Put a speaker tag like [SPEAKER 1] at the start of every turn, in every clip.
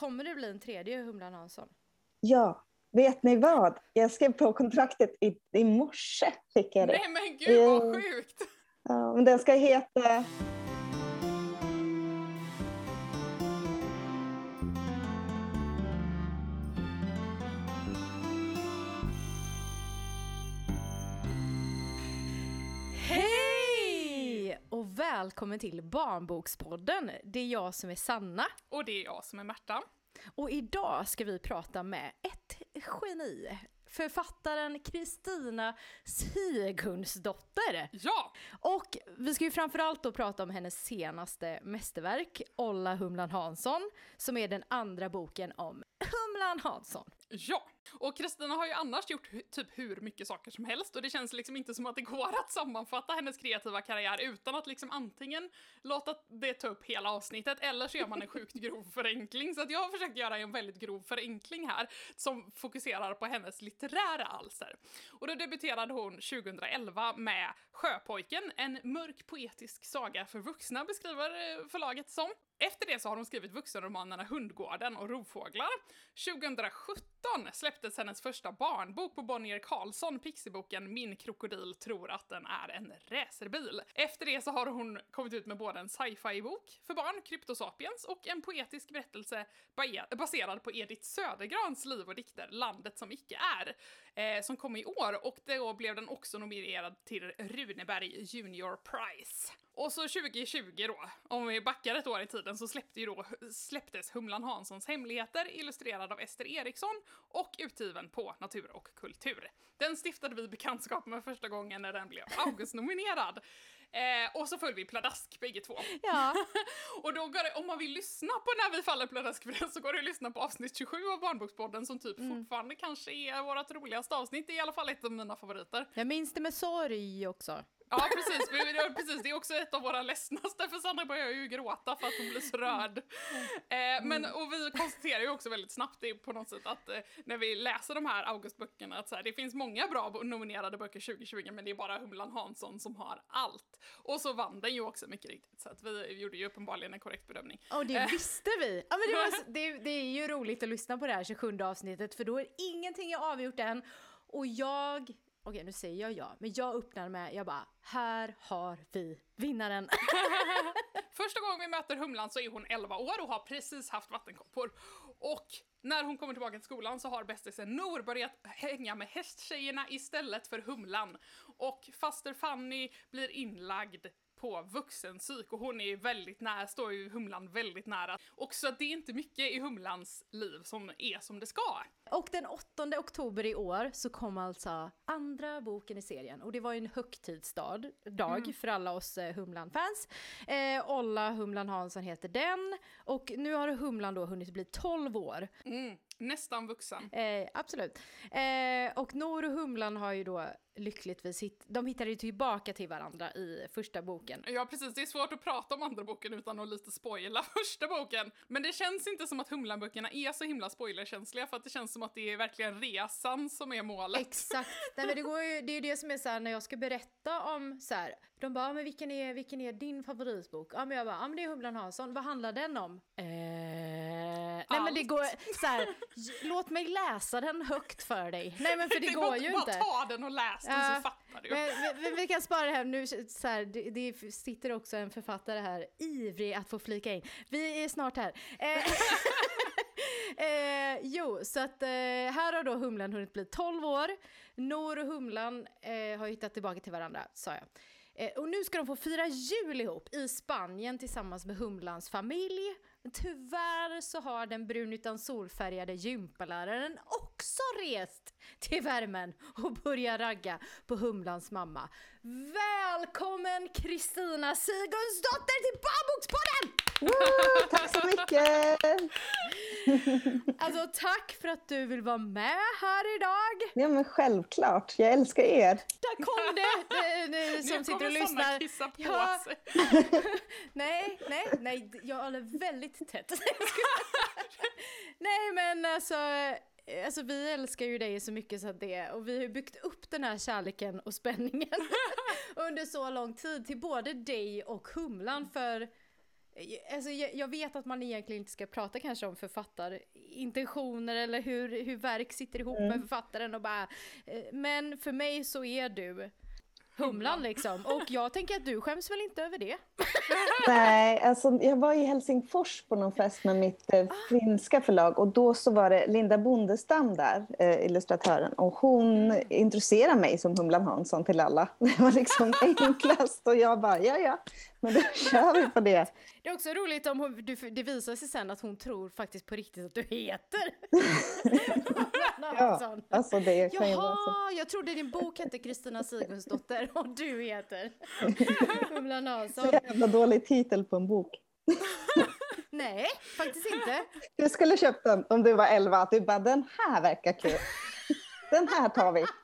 [SPEAKER 1] Kommer det bli en tredje Humlan Hansson?
[SPEAKER 2] Ja, vet ni vad? Jag skrev på kontraktet i, i morse. Fick jag det.
[SPEAKER 3] Nej men gud vad
[SPEAKER 2] Eh,
[SPEAKER 3] sjukt!
[SPEAKER 2] Ja, men den ska heta...
[SPEAKER 1] välkommen till Barnbokspodden. Det är jag som är Sanna.
[SPEAKER 3] Och det är jag som är Märta.
[SPEAKER 1] Och idag ska vi prata med ett geni. Författaren Kristina Sigurdsdotter.
[SPEAKER 3] Ja!
[SPEAKER 1] Och vi ska ju framförallt då prata om hennes senaste mästerverk, Olla Humlan Hansson, som är den andra boken om Humlan Hansson.
[SPEAKER 3] Ja! Och Kristina har ju annars gjort typ hur mycket saker som helst och det känns liksom inte som att det går att sammanfatta hennes kreativa karriär utan att liksom antingen låta det ta upp hela avsnittet eller så gör man en sjukt grov förenkling. Så att jag har försökt göra en väldigt grov förenkling här som fokuserar på hennes litterära alster. Och då debuterade hon 2011 med Sjöpojken, en mörk poetisk saga för vuxna beskriver eh, förlaget som. Efter det så har hon skrivit vuxenromanerna Hundgården och Rovfåglar. 2017 släpptes hennes första barnbok på Bonnier Carlsson, Pixieboken Min krokodil tror att den är en racerbil. Efter det så har hon kommit ut med både en sci-fi-bok för barn, Kryptosapiens, och en poetisk berättelse baserad på Edith Södergrans liv och dikter Landet som icke är, eh, som kom i år och då blev den också nominerad till Runeberg Junior Prize. Och så 2020 då, om vi backar ett år i tiden, så släppte ju då, släpptes Humlan Hanssons hemligheter illustrerad av Ester Eriksson och utgiven på Natur och kultur. Den stiftade vi bekantskap med första gången när den blev Augustnominerad. Eh, och så föll vi pladask bägge två.
[SPEAKER 1] Ja,
[SPEAKER 3] Och då går det, om man vill lyssna på när vi faller pladask för den så går det att lyssna på avsnitt 27 av Barnbokspodden som typ fortfarande kanske är vårt roligaste avsnitt, det är i alla fall ett av mina favoriter.
[SPEAKER 1] jag minns det med sorg också.
[SPEAKER 3] Ja precis, precis, det är också ett av våra ledsnaste för Sandra börjar ju gråta för att hon blir så rörd. Eh, men, och vi konstaterar ju också väldigt snabbt det på något sätt att eh, när vi läser de här Augustböckerna att så här, det finns många bra nominerade böcker 2020 men det är bara Humlan Hansson som har allt. Och så vann den ju också mycket riktigt så att vi gjorde ju uppenbarligen en korrekt bedömning.
[SPEAKER 1] Och det visste vi! Ja, men det, var, det, det är ju roligt att lyssna på det här 27 avsnittet för då är ingenting är avgjort än. Och jag, okej nu säger jag ja, men jag öppnar med, jag bara, här har vi vinnaren.
[SPEAKER 3] Första gången vi möter Humlan så är hon 11 år och har precis haft vattenkoppor. Och när hon kommer tillbaka till skolan så har bästisen Nor börjat hänga med hästtjejerna istället för Humlan. Och faster Fanny blir inlagd på vuxenpsyk och hon är väldigt nära, står ju Humlan väldigt nära. Och så att det är inte mycket i Humlans liv som är som det ska.
[SPEAKER 1] Och den 8 oktober i år så kom alltså andra boken i serien och det var ju en högtidsdag dag för alla oss eh, Humlan-fans. Eh, Olla Humlan Hansson heter den och nu har Humlan då hunnit bli 12 år.
[SPEAKER 3] Mm, nästan vuxen.
[SPEAKER 1] Eh, absolut. Eh, och Nor och Humlan har ju då lyckligtvis hitt- de hittade ju tillbaka till varandra i första boken.
[SPEAKER 3] Ja precis, det är svårt att prata om andra boken utan att lite spoila första boken. Men det känns inte som att Humlan-böckerna är så himla spoilerkänsliga för att det känns som att det är verkligen resan som är målet.
[SPEAKER 1] Exakt, Nej, men det, går ju, det är ju det som är så här när jag ska berätta om så här, de bara, "Ja, men vilken är, vilken är din favoritbok? Ja men jag bara, ja men det är Humlan Hansson, vad handlar den om? Eh, men det går, så här, låt mig läsa den högt för dig. Nej men för det,
[SPEAKER 3] är
[SPEAKER 1] går
[SPEAKER 3] bara-
[SPEAKER 1] ju
[SPEAKER 3] bara
[SPEAKER 1] inte.
[SPEAKER 3] ta den och läs den
[SPEAKER 1] Ja,
[SPEAKER 3] så fattar du.
[SPEAKER 1] Men, vi, vi kan spara det här nu, så här, det, det sitter också en författare här ivrig att få flika in. Vi är snart här. Eh, eh, jo, så att eh, här har då Humlan hunnit bli 12 år. Nor och Humlan eh, har hittat tillbaka till varandra, sa jag. Eh, och nu ska de få fira jul ihop i Spanien tillsammans med Humlans familj. Men Tyvärr så har den brun utan solfärgade gympaläraren också rest till värmen och börjat ragga på Humlans mamma. Välkommen Kristina Sigurdsdotter till Barnbokspodden!
[SPEAKER 2] Woo, tack så mycket!
[SPEAKER 1] Alltså tack för att du vill vara med här idag.
[SPEAKER 2] Ja men självklart, jag älskar er.
[SPEAKER 1] Där kom det! det, det som
[SPEAKER 3] nu
[SPEAKER 1] sitter och lyssnar.
[SPEAKER 3] kissa på
[SPEAKER 1] Ja.
[SPEAKER 3] sig.
[SPEAKER 1] Nej, nej, nej, jag håller väldigt tätt. nej men alltså, eh, alltså vi älskar ju dig så mycket så att det, och vi har byggt upp den här kärleken och spänningen under så lång tid till både dig och Humlan för Alltså, jag, jag vet att man egentligen inte ska prata kanske om författarintentioner eller hur, hur verk sitter ihop
[SPEAKER 2] Mm.
[SPEAKER 1] med författaren och bara... eh, Men för mig så är du Humlan liksom. Och jag tänker att du skäms väl inte över det?
[SPEAKER 2] Nej, alltså jag var i Helsingfors på någon fest med mitt eh, finska förlag och då så var det Linda Bondestam där, eh, illustratören, och hon introducerade mig som Humlan Hansson till alla. Det var liksom enklast och jag bara, ja ja, men då kör vi på det.
[SPEAKER 1] Det är också roligt om hon, du, det visar sig sen att hon tror faktiskt på riktigt att du heter
[SPEAKER 2] Ja, alltså det kan ju vara så.
[SPEAKER 1] Jaha, jag trodde din bok hette Kristina Sigmundsdotter och du heter Humlan Hansson.
[SPEAKER 2] Så jävla dålig titel på en bok.
[SPEAKER 1] Nej, faktiskt inte.
[SPEAKER 2] Du skulle köpt den om du var 11, att du bara, den här verkar kul. Den här tar vi.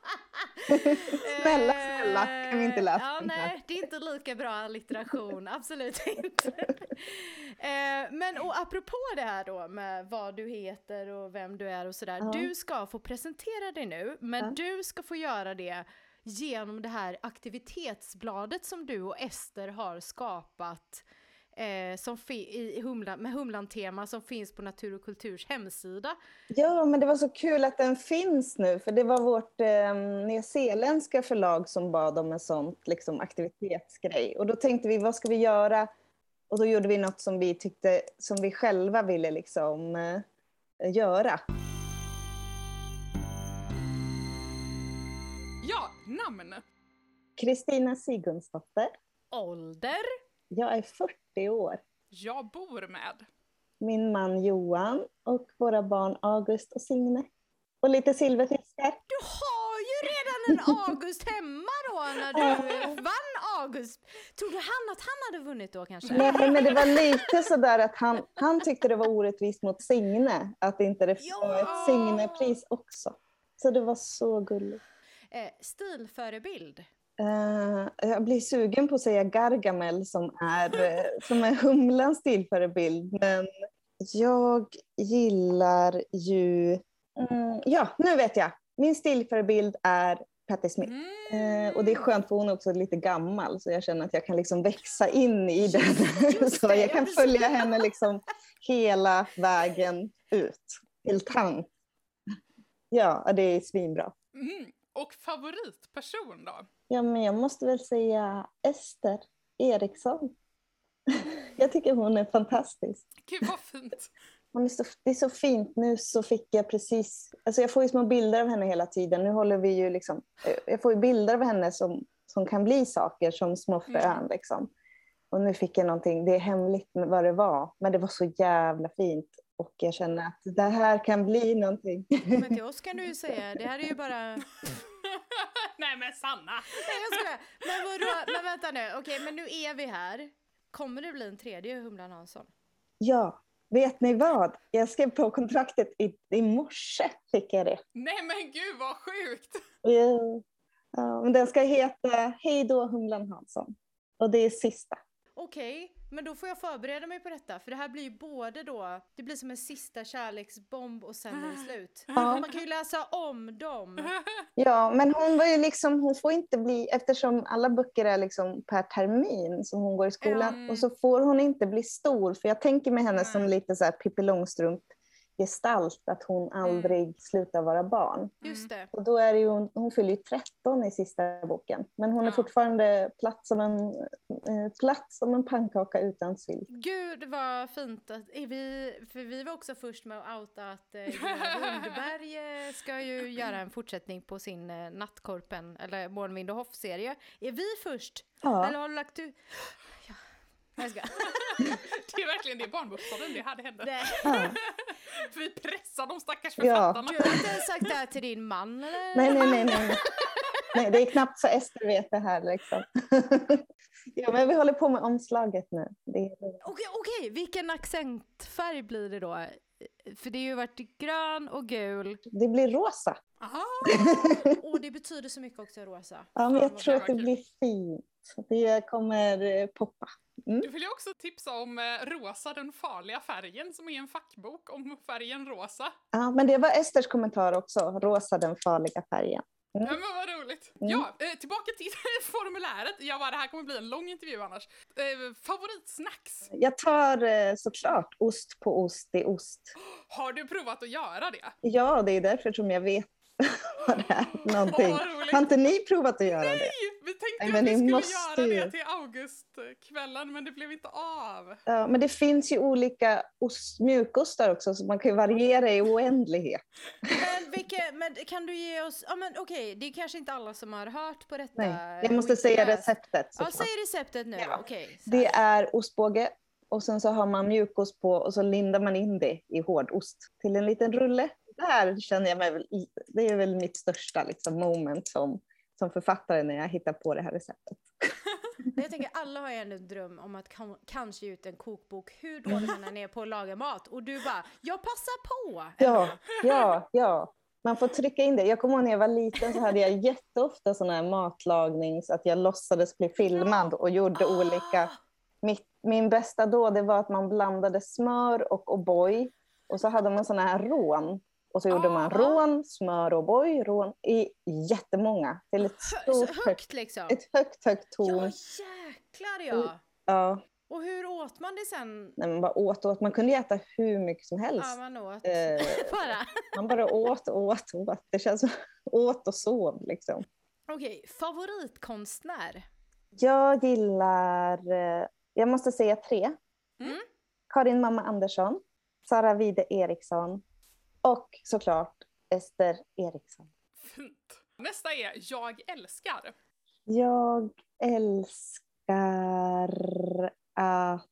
[SPEAKER 2] Snälla, snälla, kan vi inte läsa
[SPEAKER 1] ja,
[SPEAKER 2] den här?
[SPEAKER 1] Nej, det är inte lika bra allitteration, absolut inte. Eh, men och apropå det här då med vad du heter och vem du är och sådär.
[SPEAKER 2] Ja.
[SPEAKER 1] Du ska få presentera dig nu, men
[SPEAKER 2] Ja.
[SPEAKER 1] du ska få göra det genom det här aktivitetsbladet som du och Ester har skapat eh, som fi- i Humlan, med Humlan-tema som finns på Natur och Kulturs hemsida.
[SPEAKER 2] Ja, men det var så kul att den finns nu, för det var vårt eh, nyzeeländska förlag som bad om en sån liksom, aktivitetsgrej. Och då tänkte vi, vad ska vi göra? Och då gjorde vi något som vi tyckte, som vi själva ville liksom eh, göra.
[SPEAKER 3] Ja, namn.
[SPEAKER 2] Kristina Sigmundsdotter.
[SPEAKER 1] Ålder?
[SPEAKER 2] Jag är 40 år.
[SPEAKER 3] Jag bor med.
[SPEAKER 2] Min man Johan och våra barn August och Signe. Och lite silverfiskar.
[SPEAKER 1] Du har ju redan en August hemma då när du vann August. Tror du han att han hade vunnit då kanske?
[SPEAKER 2] Nej, men det var lite sådär att han, han tyckte det var orättvist mot Signe, att inte det var
[SPEAKER 1] Ja.
[SPEAKER 2] ett Signe-pris också. Så det var så gulligt.
[SPEAKER 1] Eh, stilförebild.
[SPEAKER 2] Eh, jag blir sugen på att säga Gargamel som är, eh, som är Humlans stilförebild, men jag gillar ju... Mm, ja, nu vet jag. Min stilförebild är Patti Smith.
[SPEAKER 3] Mm.
[SPEAKER 2] Eh, och det är skönt för hon är också lite gammal så jag känner att jag kan liksom växa in i den. så jag
[SPEAKER 1] ja,
[SPEAKER 2] kan följa henne liksom hela vägen ut till tant. Ja, det är svinbra.
[SPEAKER 3] Mm. Och favoritperson då?
[SPEAKER 2] Ja, men jag måste väl säga Ester Eriksson. Jag tycker hon är fantastisk.
[SPEAKER 3] Gud vad fint.
[SPEAKER 2] Hon är så, det är så fint. Nu så fick jag precis... Alltså jag får ju små bilder av henne hela tiden. Nu håller vi ju liksom... Jag får ju bilder av henne som, som kan bli saker som små frön.
[SPEAKER 3] Mm.
[SPEAKER 2] Liksom. Och nu fick jag någonting, det är hemligt vad det var. Men det var så jävla fint. Och jag känner att det här kan bli någonting.
[SPEAKER 1] Men till oss kan du ju säga, det här är ju bara... Nej
[SPEAKER 3] Nej men Sanna!
[SPEAKER 1] jag skojar! Men vadå, men vänta nu, okej men nu är vi här. Kommer det bli en tredje Humlan Hansson?
[SPEAKER 2] Ja, vet ni vad? Jag skrev på kontraktet i, i morse. Fick jag det.
[SPEAKER 3] Nej men gud vad sjukt!
[SPEAKER 2] Ja. Ja, men den ska heta Hej då Humlan Hansson. Och det är sista.
[SPEAKER 1] Okej, men då får jag förbereda mig på detta, för det här blir ju både då, det blir som en sista kärleksbomb och sen är det slut.
[SPEAKER 2] Ja.
[SPEAKER 1] Man kan ju läsa om dem.
[SPEAKER 2] Ja, men hon var ju liksom, hon får inte bli, eftersom alla böcker är liksom per termin som hon går i skolan,
[SPEAKER 3] Mm.
[SPEAKER 2] och så får hon inte bli stor, för jag tänker mig henne som
[SPEAKER 3] Nej.
[SPEAKER 2] lite så här Pippi Långstrump gestalt, att hon aldrig slutar vara barn.
[SPEAKER 1] Just det.
[SPEAKER 2] Och då är det ju, hon, hon fyller ju 13 i sista boken, men hon är
[SPEAKER 3] Ja.
[SPEAKER 2] fortfarande platt som en, eh, platt som en pannkaka utan sylt.
[SPEAKER 1] Gud vad fint att är vi, för vi var också först med att outa att eh, Lundberg eh, ska ju göra en fortsättning på sin eh, Nattkorpen, eller Månvind och Hoff-serie. Är vi först?
[SPEAKER 2] Ja.
[SPEAKER 1] Eller har du lagt ut? Ja. Jag ska.
[SPEAKER 3] Det är verkligen det barnbokspodden det hade.
[SPEAKER 2] Ja.
[SPEAKER 3] För vi pressar de stackars
[SPEAKER 2] Ja.
[SPEAKER 3] författarna.
[SPEAKER 1] Du har inte ens sagt det här till din man eller?
[SPEAKER 2] Nej, nej, nej, nej. nej. Det är knappt så Ester vet det här liksom. ja, men vi håller på med omslaget nu. Det är...
[SPEAKER 1] Okej, okej, vilken accentfärg blir det då? För det har ju varit grön och gul.
[SPEAKER 2] det blir rosa.
[SPEAKER 3] Aha.
[SPEAKER 1] Och det betyder så mycket också rosa.
[SPEAKER 2] Ja, men jag tror att det blir fint. Det kommer eh, poppa.
[SPEAKER 3] Du vill ju också tipsa om eh, Rosa den farliga färgen som är en fackbok om färgen rosa.
[SPEAKER 2] Ja, men det var Esters kommentar också. Rosa, den farliga färgen.
[SPEAKER 3] Ja men vad roligt. Ja, eh, tillbaka till formuläret. Jag bara, det här kommer bli en lång intervju annars. Eh, favoritsnacks?
[SPEAKER 2] Jag tar såklart ost på ost i ost.
[SPEAKER 3] Har du provat att göra det?
[SPEAKER 2] Ja, det är därför som jag vet vad det någonting.
[SPEAKER 3] Roligt.
[SPEAKER 2] Har inte ni provat att göra det?
[SPEAKER 3] Nej, vi tänkte
[SPEAKER 2] Nej,
[SPEAKER 3] att
[SPEAKER 2] men
[SPEAKER 3] vi
[SPEAKER 2] ni
[SPEAKER 3] skulle
[SPEAKER 2] måste
[SPEAKER 3] göra
[SPEAKER 2] ju.
[SPEAKER 3] det till augustkvällen men det blev inte av.
[SPEAKER 2] Ja, men det finns ju olika ost, mjukostar också, så man kan ju variera i oändlighet.
[SPEAKER 1] Men, vilka, men kan du ge oss, ja men okej, det är kanske inte alla som har hört på detta.
[SPEAKER 2] Nej, jag måste säga receptet.
[SPEAKER 1] Ja, säg receptet nu,
[SPEAKER 2] Ja.
[SPEAKER 1] så
[SPEAKER 2] Det är ostbåge och sen så har man mjukost på och så lindar man in det i hårdost till en liten rulle. Där känner jag mig väl, det är väl mitt största liksom, moment som, som författare när jag hittar på det här receptet.
[SPEAKER 1] Jag tänker alla har ju ändå en dröm om att kan, kanske ge ut en kokbok hur dålig man är på att laga mat och du bara, jag passar på!
[SPEAKER 2] Ja, ja, ja. Man får trycka in det. Jag kommer ihåg när jag var liten så hade jag jätteofta sådana här matlagnings, att jag låtsades bli filmad och gjorde olika. Mitt, min bästa då det var att man blandade smör och O'boy och så hade man såna här rån. Och så gjorde man
[SPEAKER 1] Ah.
[SPEAKER 2] rån, smör och O'boy, rån i jättemånga. Till ett stort, högt,
[SPEAKER 1] högt liksom.
[SPEAKER 2] ett högt, högt
[SPEAKER 1] Ja
[SPEAKER 2] torn.
[SPEAKER 1] jäklar ja!
[SPEAKER 2] Ja,
[SPEAKER 1] Och hur åt man det sen?
[SPEAKER 2] när man bara åt och åt. Man kunde äta hur mycket som helst.
[SPEAKER 1] Ja, man åt
[SPEAKER 2] Eh,
[SPEAKER 1] bara.
[SPEAKER 2] Man bara åt och åt och åt. Det känns som åt och sov liksom.
[SPEAKER 1] Okej, favoritkonstnär?
[SPEAKER 2] Jag gillar, eh, jag måste säga tre.
[SPEAKER 3] Mm.
[SPEAKER 2] Karin Mamma Andersson, Sara Vide Eriksson och såklart Ester Eriksson.
[SPEAKER 3] Fint. Nästa är Jag älskar.
[SPEAKER 2] Jag älskar att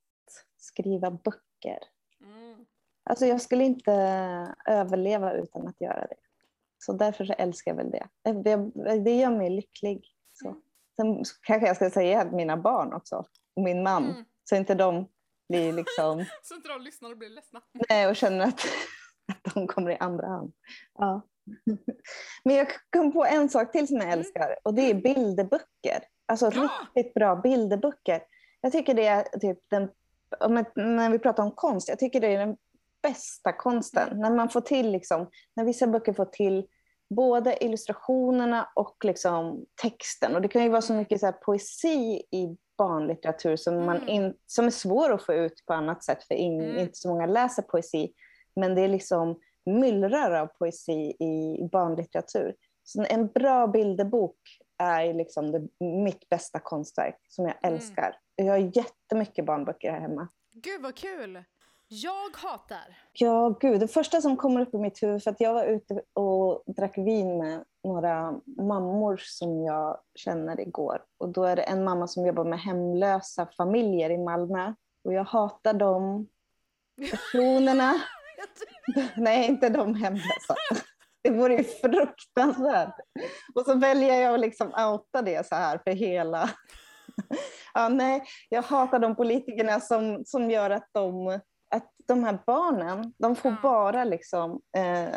[SPEAKER 2] skriva böcker.
[SPEAKER 3] Mm.
[SPEAKER 2] Alltså jag skulle inte överleva utan att göra det. Så därför så älskar jag väl det. Det, det gör mig lycklig. Så.
[SPEAKER 3] Mm.
[SPEAKER 2] Sen kanske jag ska säga mina barn också, och min man,
[SPEAKER 3] Mm.
[SPEAKER 2] så inte de blir liksom,
[SPEAKER 3] Så inte de lyssnar och blir ledsna.
[SPEAKER 2] nej, och känner att, att de kommer i andra hand. Ja. Men jag kom på en sak till som jag
[SPEAKER 3] Mm.
[SPEAKER 2] älskar och det är bilderböcker. Alltså
[SPEAKER 3] Ja.
[SPEAKER 2] riktigt bra bilderböcker. Jag tycker det är typ den, när vi pratar om konst, jag tycker det är den bästa konsten.
[SPEAKER 3] Mm.
[SPEAKER 2] När man får till, liksom, när vissa böcker får till både illustrationerna och liksom texten. Och det kan ju vara så mycket så poesi i barnlitteratur som, man
[SPEAKER 3] Mm.
[SPEAKER 2] in, som är svår att få ut på annat sätt för in,
[SPEAKER 3] Mm.
[SPEAKER 2] inte så många läser poesi. Men det är liksom myllrar av poesi i barnlitteratur. Så en bra bilderbok är liksom det, mitt bästa konstverk som jag
[SPEAKER 3] Mm.
[SPEAKER 2] älskar. Jag har jättemycket barnböcker här hemma.
[SPEAKER 1] Gud vad kul! Jag hatar.
[SPEAKER 2] Ja, gud. Det första som kommer upp i mitt huvud, för att jag var ute och drack vin med några mammor som jag känner igår. Och då är det en mamma som jobbar med hemlösa familjer i Malmö. Och jag hatar de personerna. Nej, inte de hemlösa. Det vore ju fruktansvärt. Och så väljer jag att liksom outa det så här för hela... Ja, nej, jag hatar de politikerna som, som gör att de, att de här barnen, de får bara liksom eh,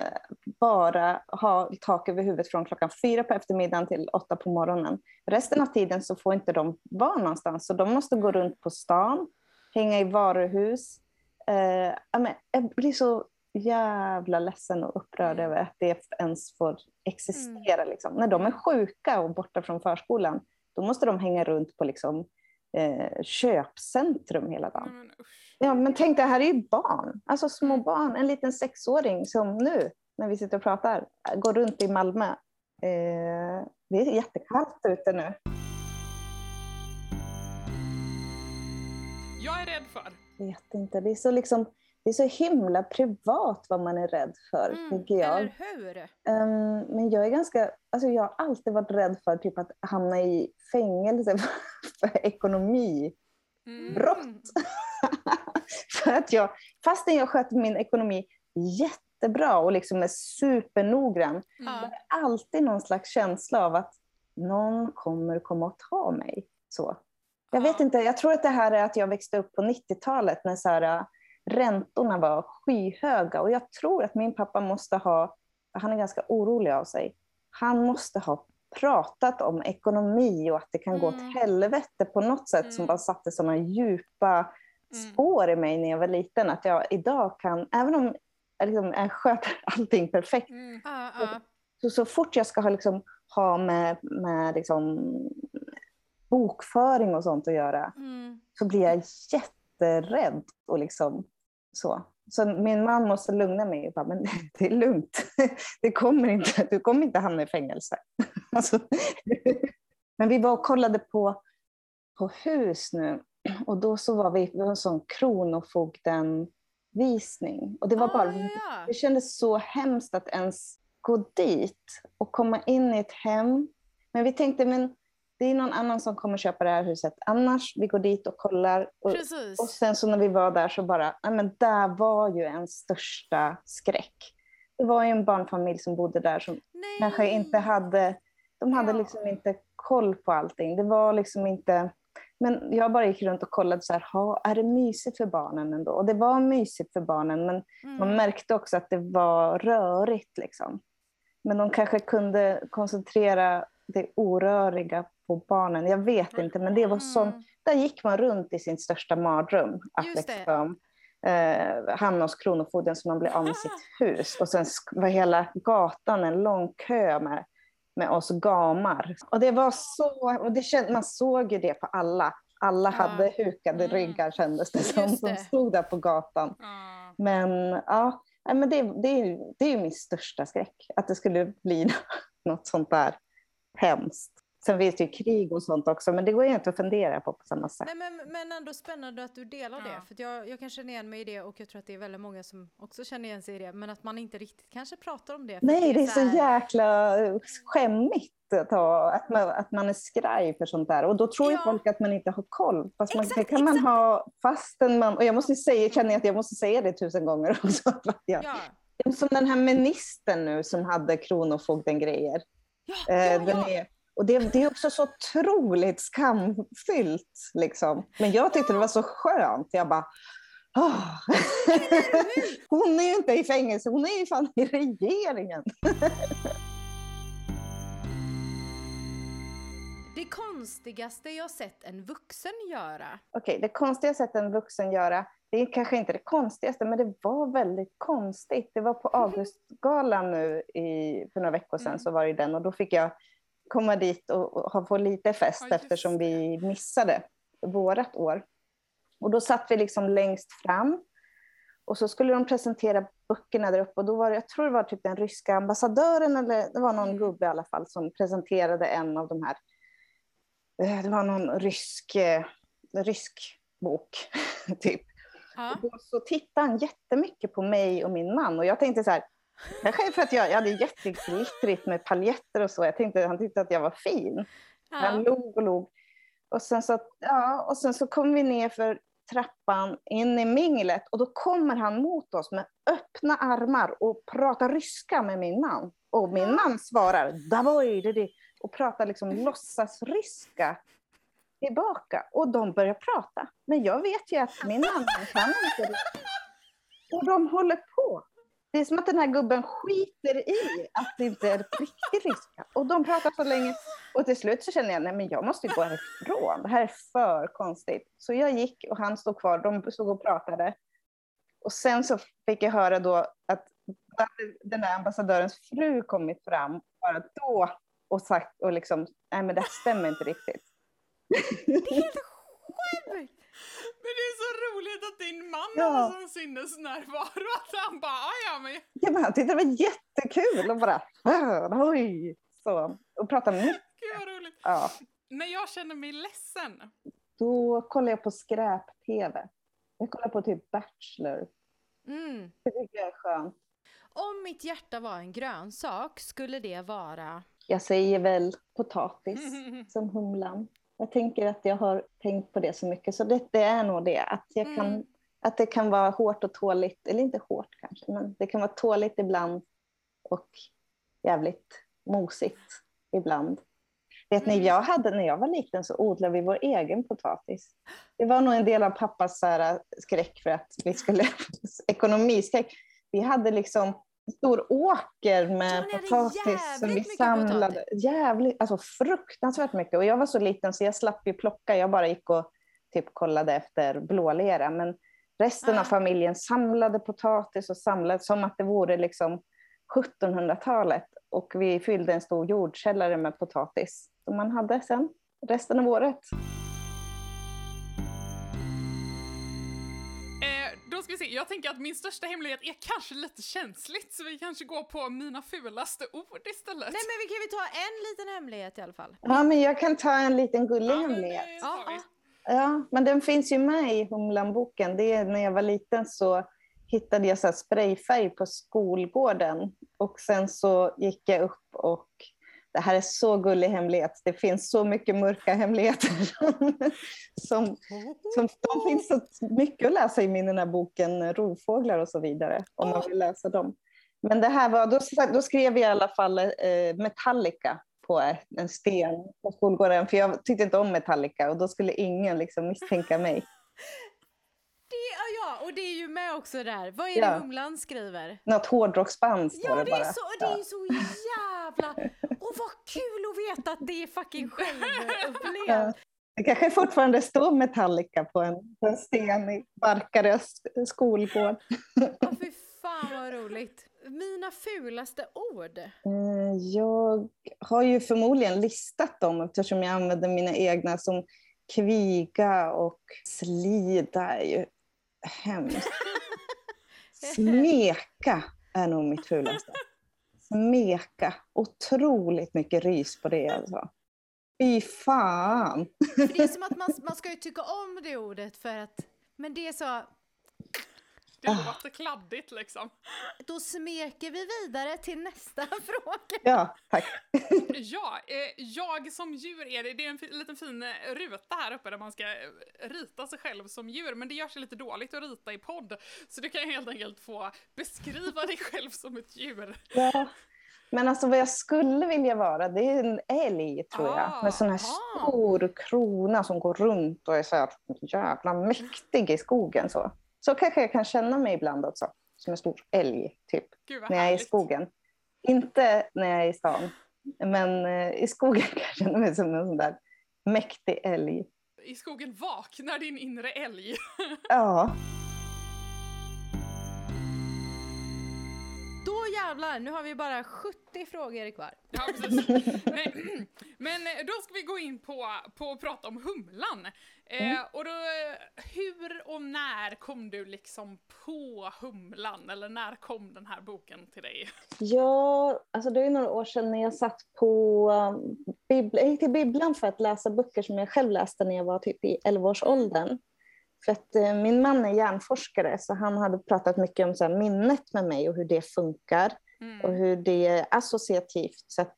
[SPEAKER 2] bara ha tak över huvudet från klockan fyra på eftermiddagen till åtta på morgonen. Resten av tiden så får inte de vara någonstans, så de måste gå runt på stan, hänga i varuhus. Eh, ja, men jag blir så jävla ledsen och upprörd
[SPEAKER 3] Mm.
[SPEAKER 2] över att det ens får existera. Liksom. När de är sjuka och borta från förskolan, då måste de hänga runt på liksom, eh, köpcentrum hela dagen.
[SPEAKER 3] Usch.
[SPEAKER 2] Ja, men tänk det här är ju barn, alltså små
[SPEAKER 3] Mm.
[SPEAKER 2] barn. En liten sexåring som nu, när vi sitter och pratar, går runt i Malmö. Eh, det är jättekallt ute nu. Vet inte, det är så liksom, det är så himla privat vad man är rädd för,
[SPEAKER 1] Mm,
[SPEAKER 2] tycker jag.
[SPEAKER 1] Eller hur?
[SPEAKER 2] Ehm, men jag är ganska, alltså jag har alltid varit rädd för typ att hamna i fängelse för ekonomi.
[SPEAKER 3] Mm.
[SPEAKER 2] För att jag, fastän jag sköter min ekonomi jättebra och liksom är supernoggrann,
[SPEAKER 3] Mm.
[SPEAKER 1] Ja.
[SPEAKER 2] alltid någon slags känsla av att någon kommer komma och ta mig. Så. Jag vet inte, jag tror att det här är att jag växte upp på 90-talet när så här, äh, räntorna var skyhöga och jag tror att min pappa måste ha, han är ganska orolig av sig, han måste ha pratat om ekonomi och att det kan gå
[SPEAKER 1] Mm.
[SPEAKER 2] åt helvete på något sätt som
[SPEAKER 3] Mm.
[SPEAKER 2] bara satte sådana djupa
[SPEAKER 3] Mm.
[SPEAKER 2] spår i mig när jag var liten. Att jag idag kan, även om jag, liksom, jag sköter allting perfekt,
[SPEAKER 3] Mm.
[SPEAKER 1] Ja, ja.
[SPEAKER 2] Så, så fort jag ska ha, liksom, ha med, med liksom, bokföring och sånt att göra
[SPEAKER 1] Mm.
[SPEAKER 2] så blir jag jätterädd. Och liksom, så. så min man måste lugna mig och bara, men det är lugnt. Det kommer inte, du kommer inte hamna i fängelse. Alltså, men vi var och kollade på, på hus nu och då så var vi på en sån Kronofogden-visning. Och det var
[SPEAKER 1] Ah,
[SPEAKER 2] bara,
[SPEAKER 1] ja,
[SPEAKER 2] det kändes så hemskt att ens gå dit och komma in i ett hem. Men vi tänkte, men det är någon annan som kommer köpa det här huset. Annars, vi går dit och kollar. Och,
[SPEAKER 1] Precis.
[SPEAKER 2] och sen så när vi var där så bara, nej men där var ju en största skräck. Det var ju en barnfamilj som bodde där som
[SPEAKER 1] Nej.
[SPEAKER 2] kanske inte hade, de hade
[SPEAKER 1] Ja.
[SPEAKER 2] liksom inte koll på allting. Det var liksom inte, men jag bara gick runt och kollade så här, ha, är det mysigt för barnen ändå? Och det var mysigt för barnen, men man
[SPEAKER 1] Mm.
[SPEAKER 2] märkte också att det var rörigt liksom. Men de kanske kunde koncentrera det oröriga på barnen. Jag vet inte, men det var sån,
[SPEAKER 1] Mm.
[SPEAKER 2] där gick man runt i sin största mardröm. Att liksom, eh, hamna hos Kronofogden så man blir av med sitt hus. Och sen var hela gatan en lång kö med, med oss gamar. Och det var så, och det känd, man såg ju det på alla. Alla
[SPEAKER 1] Ja.
[SPEAKER 2] hade hukade
[SPEAKER 3] Mm.
[SPEAKER 2] ryggar kändes det som, som stod där på gatan.
[SPEAKER 3] Ja.
[SPEAKER 2] Men ja, men det, det, det är ju min största skräck. Att det skulle bli något sånt där hemskt. Sen vet ju krig och sånt också, men det går ju inte att fundera på på samma sätt.
[SPEAKER 1] Nej, men, men ändå spännande att du delar det.
[SPEAKER 3] Ja.
[SPEAKER 1] För att jag, jag kan känna igen mig i det och jag tror att det är väldigt många som också känner igen sig i det. Men att man inte riktigt kanske pratar om det.
[SPEAKER 2] Nej,
[SPEAKER 1] att
[SPEAKER 2] det är så
[SPEAKER 1] här-
[SPEAKER 2] jäkla skämmigt att, ha, att, man, att man är skraj för sånt där. Och då tror ju
[SPEAKER 1] Ja.
[SPEAKER 2] folk att man inte har koll. Fast man, det
[SPEAKER 1] Exakt,
[SPEAKER 2] kan man
[SPEAKER 1] exakt.
[SPEAKER 2] ha fastän man... Och jag måste säga, känner jag att jag måste säga det tusen gånger också. Jag,
[SPEAKER 1] Ja,
[SPEAKER 2] Som den här ministern nu som hade Kronofogden-grejer.
[SPEAKER 1] ja,
[SPEAKER 2] Eh,
[SPEAKER 1] ja, ja.
[SPEAKER 2] Och det, det är också så otroligt skamfyllt. Liksom. Men jag tyckte det var så skönt. Jag bara... "Åh." hon är ju inte i fängelse, hon är ju fan i regeringen.
[SPEAKER 1] Det konstigaste jag sett en vuxen göra.
[SPEAKER 2] Okej, det konstigaste sättet en vuxen göra, det är kanske inte det konstigaste, men det var väldigt konstigt. Det var på Augustgalan nu i, för några veckor sedan,
[SPEAKER 3] Mm.
[SPEAKER 2] så var det den, och då fick jag komma dit och, och ha, få lite fest
[SPEAKER 3] Ja,
[SPEAKER 2] eftersom vi missade vårat år. Och då satt vi liksom längst fram och så skulle de presentera böckerna där uppe och då var det, jag tror det var typ den ryska ambassadören eller det var någon
[SPEAKER 3] Mm.
[SPEAKER 2] gubbe i alla fall som presenterade en av de här, eh, det var någon rysk, eh, rysk bok typ.
[SPEAKER 1] Ja.
[SPEAKER 2] Och då så tittade han jättemycket på mig och min man och jag tänkte så här, kanske för att jag, jag hade jätteglittrigt med paljetter och så, jag tänkte han tyckte att jag var fin. Han
[SPEAKER 1] Ja.
[SPEAKER 2] log och log. Och sen så, ja, och sen så kom vi ner för trappan in i minglet och då kommer han mot oss med öppna armar och pratar ryska med min man. Och min man svarar Davoj, det, det, och pratar liksom låtsas ryska tillbaka. Och de börjar prata. Men jag vet ju att min man han kan inte ryska. Och de håller på. Det är som att den här gubben skiter i att det inte är riktigt ryska. Och de pratar så länge. Och till slut så känner jag, nej men jag måste ju gå härifrån. Det här är för konstigt. Så jag gick och han stod kvar. De stod och pratade. Och sen så fick jag höra då att den där ambassadörens fru kommit fram bara då och sagt och liksom, nej men det här stämmer inte riktigt.
[SPEAKER 1] Det är helt sjukt!
[SPEAKER 3] Men det är så roligt att din man
[SPEAKER 2] Ja.
[SPEAKER 3] har sån sinnesnärvaro att han bara, "Ah, ja men
[SPEAKER 2] Ja, men han tyckte det var jättekul och bara, "Ah, oj, så. Och prata mycket.
[SPEAKER 3] gud vad roligt.
[SPEAKER 2] Ja.
[SPEAKER 3] När jag känner mig ledsen,
[SPEAKER 2] Då kollar jag på skräp-tv. Jag kollar på typ Bachelor.
[SPEAKER 1] Mm.
[SPEAKER 2] Det tycker jag är skönt.
[SPEAKER 1] Om mitt hjärta var en grönsak skulle det vara...
[SPEAKER 2] Jag säger väl potatis som humlan. Jag tänker att jag har tänkt på det så mycket, så det, det är nog det. Att, jag kan,
[SPEAKER 1] Mm.
[SPEAKER 2] att det kan vara hårt och tåligt, eller inte hårt kanske, men det kan vara tåligt ibland och jävligt mosigt ibland. Vet ni,
[SPEAKER 1] Mm.
[SPEAKER 2] jag hade, när jag var liten så odlade vi vår egen potatis. Det var nog en del av pappas så här, skräck för att vi skulle, ekonomiskräck. Vi hade liksom stor åker
[SPEAKER 1] Ja,
[SPEAKER 2] med
[SPEAKER 1] hade
[SPEAKER 2] potatis som vi samlade. Jävligt, alltså fruktansvärt mycket. Och jag var så liten så jag slapp ju plocka. Jag bara gick och typ kollade efter blålera. Men resten
[SPEAKER 1] Ja.
[SPEAKER 2] av familjen samlade potatis och samlade som att det vore liksom 1700-talet. och vi fyllde en stor jordkällare med potatis som man hade sen resten av året.
[SPEAKER 3] Jag tänker att min största hemlighet är kanske lite känsligt så vi kanske går på mina fulaste ord istället.
[SPEAKER 1] Nej men vi kan vi ta en liten hemlighet i alla fall?
[SPEAKER 2] Ja, men jag kan ta en liten gullig
[SPEAKER 3] Ja,
[SPEAKER 2] hemlighet.
[SPEAKER 1] Ja, ja.
[SPEAKER 2] Ja, men den finns ju med i Humlan-boken. Det är när jag var liten så hittade jag så här sprayfärg på skolgården och sen så gick jag upp och det här är så gullig hemlighet. Det finns så mycket mörka hemligheter som, som, som de finns så mycket att läsa i min den här boken Rovfåglar och så vidare om man vill läsa dem. Men det här var, då, då skrev jag i alla fall eh, Metallica på en sten på skolgården för jag tyckte inte om Metallica och då skulle ingen liksom misstänka mig.
[SPEAKER 1] Ja, ja, och det är ju med också där. Vad är
[SPEAKER 2] Ja.
[SPEAKER 1] det Humlan skriver?
[SPEAKER 2] Något hårdrocksband står
[SPEAKER 1] Ja,
[SPEAKER 2] det
[SPEAKER 1] det
[SPEAKER 2] bara.
[SPEAKER 1] är, så, det är så jävla... Och vad kul att veta att det är fucking självupplevt.
[SPEAKER 2] Ja. Det kanske fortfarande står Metallica på en, på en sten i Barkarös skolgård.
[SPEAKER 1] Ja, fy fan vad roligt. Mina fulaste ord.
[SPEAKER 2] Eh, Jag har ju förmodligen listat dem eftersom jag använder mina egna som kviga och slida är ju hemskt. Smeka är nog mitt fulaste. Smeka. Otroligt mycket rys på det alltså. Fy fan!
[SPEAKER 1] För det är som att man, man ska ju tycka om det ordet för att... Men det är så...
[SPEAKER 3] Det
[SPEAKER 2] Ah.
[SPEAKER 3] låter kladdigt liksom.
[SPEAKER 1] Då smeker vi vidare till nästa fråga.
[SPEAKER 2] Ja, tack.
[SPEAKER 3] Ja, eh, jag som djur är det, det är en liten fin eh, ruta här uppe där man ska eh, rita sig själv som djur, men det gör sig lite dåligt att rita i podd. Så du kan helt enkelt få beskriva dig själv som ett djur.
[SPEAKER 2] Ja. Men alltså vad jag skulle vilja vara, det är en älg tror jag.
[SPEAKER 3] Ah,
[SPEAKER 2] Med sån här
[SPEAKER 1] ah.
[SPEAKER 2] stor krona som går runt och är så här jävla mäktig i skogen. Så, så kanske jag kan känna mig ibland också. Som en stor älg, typ.
[SPEAKER 3] Gud
[SPEAKER 2] När jag är i skogen. Inte när jag är i stan. Men eh, i skogen kan jag känna mig som en sån där mäktig älg.
[SPEAKER 3] I skogen vaknar din inre älg.
[SPEAKER 2] Ja.
[SPEAKER 1] Jävlar, nu har vi bara 70 frågor kvar.
[SPEAKER 3] Ja, precis. Men, men eh, då ska vi gå in på, på att prata om humlan. Eh, och då, hur och när kom du liksom på humlan? Eller när kom den här boken till dig?
[SPEAKER 2] Ja, alltså det är några år sedan när jag satt på um, bibl- jag gick till bibblan för att läsa böcker som jag själv läste när jag var typ i 11-årsåldern. För att eh, min man är hjärnforskare så han hade pratat mycket om så minnet med mig och hur det funkar
[SPEAKER 3] Mm.
[SPEAKER 2] och hur det är associativt. Så att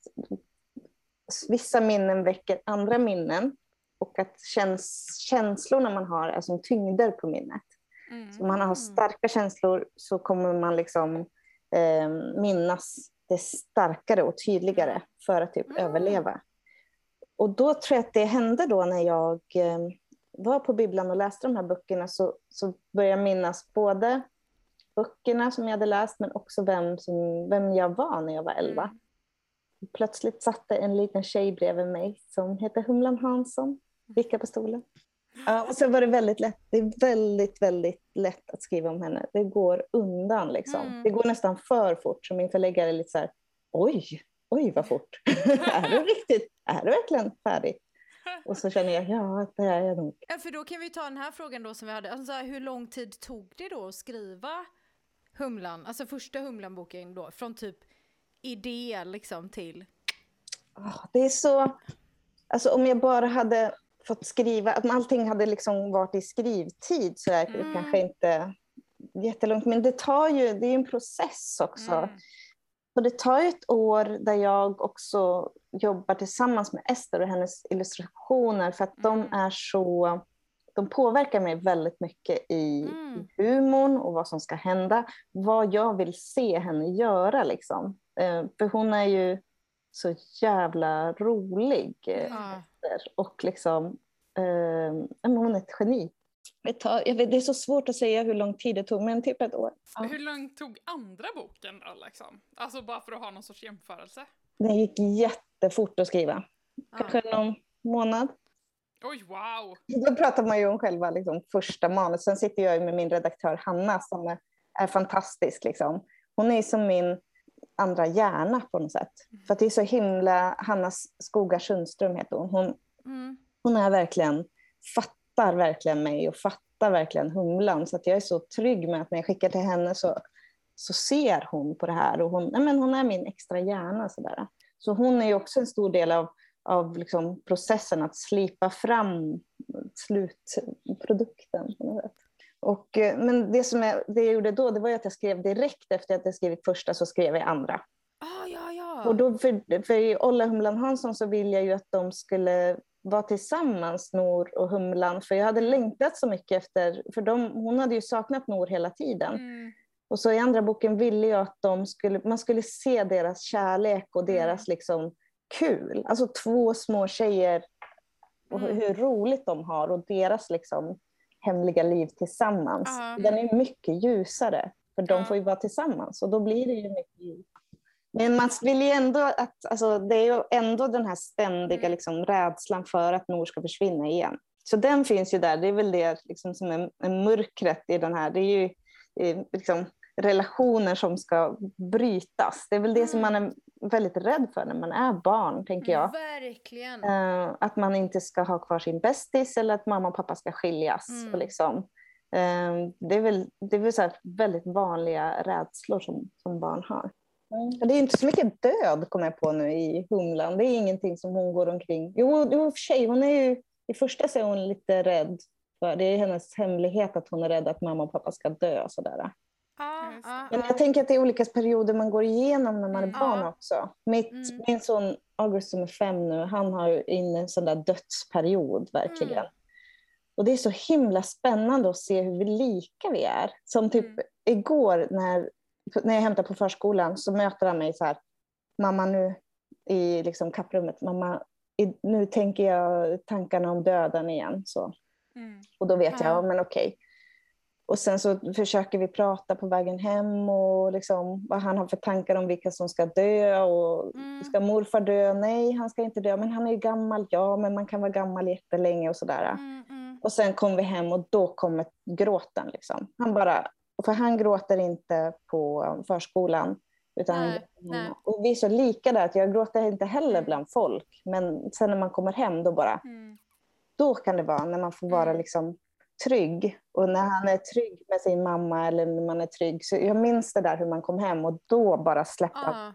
[SPEAKER 2] vissa minnen väcker andra minnen och att käns känslorna man har är som tyngder på minnet.
[SPEAKER 3] Mm.
[SPEAKER 2] Så om man har starka känslor så kommer man liksom eh, minnas det starkare och tydligare för att typ
[SPEAKER 1] Mm.
[SPEAKER 2] överleva. Och då tror jag att det hände då när jag eh, var på bibblan och läste de här böckerna så, så började jag minnas både böckerna som jag hade läst men också vem, som, vem jag var när jag var 11.
[SPEAKER 3] Mm.
[SPEAKER 2] Plötsligt satt det en liten tjej bredvid mig som heter Humlan Hansson, vicka på stolen. Ja, och så var det väldigt lätt. Det är väldigt, väldigt lätt att skriva om henne. Det går undan liksom.
[SPEAKER 1] Mm.
[SPEAKER 2] Det går nästan för fort. Så min förläggare är lite så här, oj, oj vad fort. är du riktigt, är du verkligen färdig? Och så känner jag, ja det är jag nog.
[SPEAKER 1] Ja, för då kan vi ta den här frågan då som vi hade. Alltså, hur lång tid tog det då att skriva Humlan, alltså första Humlan-boken då? Från typ idé liksom till...
[SPEAKER 2] Ah, Det är så, alltså om jag bara hade fått skriva, om allting hade liksom varit i skrivtid så är det
[SPEAKER 1] Mm.
[SPEAKER 2] kanske inte jättelångt. Men det tar ju, det är ju en process också.
[SPEAKER 3] Mm.
[SPEAKER 2] Och det tar ett år där jag också jobbar tillsammans med Ester och hennes illustrationer för att de
[SPEAKER 3] Mm.
[SPEAKER 2] är så de påverkar mig väldigt mycket i
[SPEAKER 1] Mm.
[SPEAKER 2] humorn och vad som ska hända. Vad jag vill se henne göra liksom. Eh, för hon är ju så jävla rolig. eh,
[SPEAKER 1] Ja.
[SPEAKER 2] Ester. Och liksom, eh, hon är ett geni. Det, tar, vet, det är så svårt att säga hur lång tid det tog, men typ ett år. Ja.
[SPEAKER 3] Hur långt tog andra boken då liksom? Alltså bara för att ha någon sorts jämförelse.
[SPEAKER 2] Det gick jättefort att skriva. Kanske någon månad.
[SPEAKER 3] Oj, wow!
[SPEAKER 2] Då pratar man ju om själva liksom, första manus. Sen sitter jag ju med min redaktör Hanna som är, är fantastisk. Liksom. Hon är som min andra hjärna på något sätt. För att det är så himla, Hanna Skogar Sundström heter hon. hon
[SPEAKER 1] Mm.
[SPEAKER 2] hon är verkligen, fattar verkligen mig och fattar verkligen humlan. Så att jag är så trygg med att när jag skickar till henne så, så ser hon på det här. Och hon, nej men hon är min extra hjärna. Sådär. Så hon är ju också en stor del av, av liksom processen att slipa fram slutprodukten. På något sätt. Och, eh, men det, som jag, det jag gjorde då det var att jag skrev direkt efter att jag skrivit första så skrev jag andra.
[SPEAKER 1] Ah, ja, ja.
[SPEAKER 2] Och då för, för i Olla Humlan Hansson så ville jag ju att de skulle vara tillsammans, Nor och Humlan. För jag hade längtat så mycket efter, för de, hon hade ju saknat Nor hela tiden.
[SPEAKER 3] Mm.
[SPEAKER 2] Och så i andra boken ville jag att de skulle, man skulle se deras kärlek och deras liksom kul. Alltså två små tjejer och
[SPEAKER 1] Mm.
[SPEAKER 2] hur roligt de har och deras liksom hemliga liv tillsammans. Den är mycket ljusare, för de får ju vara tillsammans och då blir det ju mycket. Men man vill ju ändå att, alltså, det är ju ändå den här ständiga
[SPEAKER 3] Mm.
[SPEAKER 2] liksom, rädslan för att Nor ska försvinna igen. Så den finns ju där, det är väl det liksom, som är, är mörkret i den här. Det är ju liksom, relationer som ska brytas. Det är väl det som man är väldigt rädd för när man är barn, tänker jag.
[SPEAKER 1] Verkligen.
[SPEAKER 2] Eh, att man inte ska ha kvar sin bästis eller att mamma och pappa ska skiljas.
[SPEAKER 1] Mm.
[SPEAKER 2] Och liksom, eh, det är väl, det är väl så väldigt vanliga rädslor som, som barn har. Och Det är inte så mycket död, kommer jag på nu, i Humlan. Det är ingenting som hon går omkring... Jo, jo i och för sig, hon är ju... I första så är hon lite rädd. För det är hennes hemlighet att hon är rädd att mamma och pappa ska dö. Och sådär.
[SPEAKER 3] Just
[SPEAKER 1] ja,
[SPEAKER 2] Men
[SPEAKER 1] ja.
[SPEAKER 2] jag tänker att det är olika perioder man går igenom när man är
[SPEAKER 3] Mm.
[SPEAKER 2] barn också. Mitt,
[SPEAKER 1] Mm.
[SPEAKER 2] Min son August som är fem nu, han har ju in en sån där dödsperiod verkligen.
[SPEAKER 1] Mm.
[SPEAKER 2] Och det är så himla spännande att se hur vi lika vi är. Som typ
[SPEAKER 3] Mm.
[SPEAKER 2] igår när, när jag hämtar på förskolan så möter han mig så här, mamma nu i liksom kapprummet, mamma nu tänker jag tankarna om döden igen. Så.
[SPEAKER 3] Mm.
[SPEAKER 2] Och då vet
[SPEAKER 1] Ja.
[SPEAKER 2] jag, ja, men okej. Och sen så försöker vi prata på vägen hem och liksom vad han har för tankar om vilka som ska dö. Och
[SPEAKER 1] Mm.
[SPEAKER 2] Ska morfar dö? Nej, han ska inte dö. Men han är ju gammal. Ja, men man kan vara gammal jättelänge och sådär.
[SPEAKER 1] Mm, mm.
[SPEAKER 2] Och sen kom vi hem och då kommer gråten. Liksom. Han bara, för han gråter inte på förskolan. Utan
[SPEAKER 1] Nej, nej.
[SPEAKER 2] och vi är så lika där att jag gråter inte heller bland folk. Men sen när man kommer hem då bara,
[SPEAKER 3] Mm.
[SPEAKER 2] då kan det vara när man får vara
[SPEAKER 3] Mm.
[SPEAKER 2] liksom trygg. Och när han är trygg med sin mamma eller när man är trygg. Så jag minns det där hur man kom hem och då bara släppte.
[SPEAKER 1] Ja.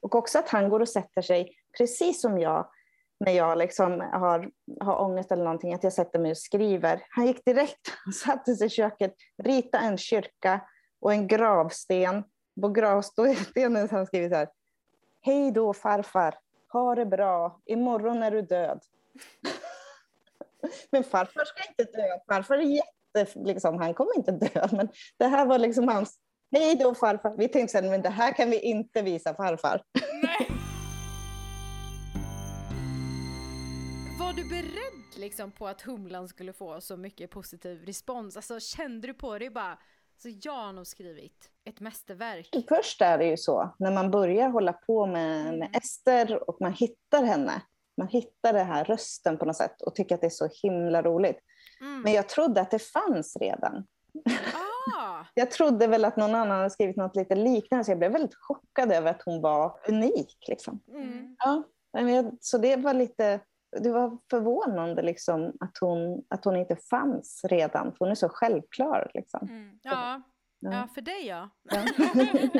[SPEAKER 2] Och också att han går och sätter sig precis som jag när jag liksom har, har ångest eller någonting, att jag sätter mig och skriver. Han gick direkt och satte sig i köket, ritade en kyrka och en gravsten. På gravstenen har han skrivit så här. Hej då farfar, ha det bra, imorgon är du död. Men farfar ska inte dö, farfar är jätte, liksom, han kommer inte dö. Men det här var liksom hans, hej då farfar. Vi tänkte sen, men det här kan vi inte visa farfar.
[SPEAKER 1] Du beredd liksom på att Humlan skulle få så mycket positiv respons? Alltså kände du på det bara, så jag har nog skrivit ett mästerverk.
[SPEAKER 2] Först är det ju så, när man börjar hålla på med,
[SPEAKER 1] Mm.
[SPEAKER 2] med Ester och man hittar henne. Man hittar den här rösten på något sätt och tycker att det är så himla roligt.
[SPEAKER 1] Mm.
[SPEAKER 2] Men jag trodde att det fanns redan.
[SPEAKER 1] Ah,
[SPEAKER 2] Jag trodde väl att någon annan hade skrivit något lite liknande så jag blev väldigt chockad över att hon var unik. Liksom.
[SPEAKER 1] mm.
[SPEAKER 2] Ja, så det var lite det var förvånande liksom, att, hon, att hon inte fanns redan, för hon är så självklar. Liksom.
[SPEAKER 3] Mm.
[SPEAKER 1] Ja.
[SPEAKER 2] Ja.
[SPEAKER 1] ja, för dig ja.
[SPEAKER 2] Ja.
[SPEAKER 1] Nej,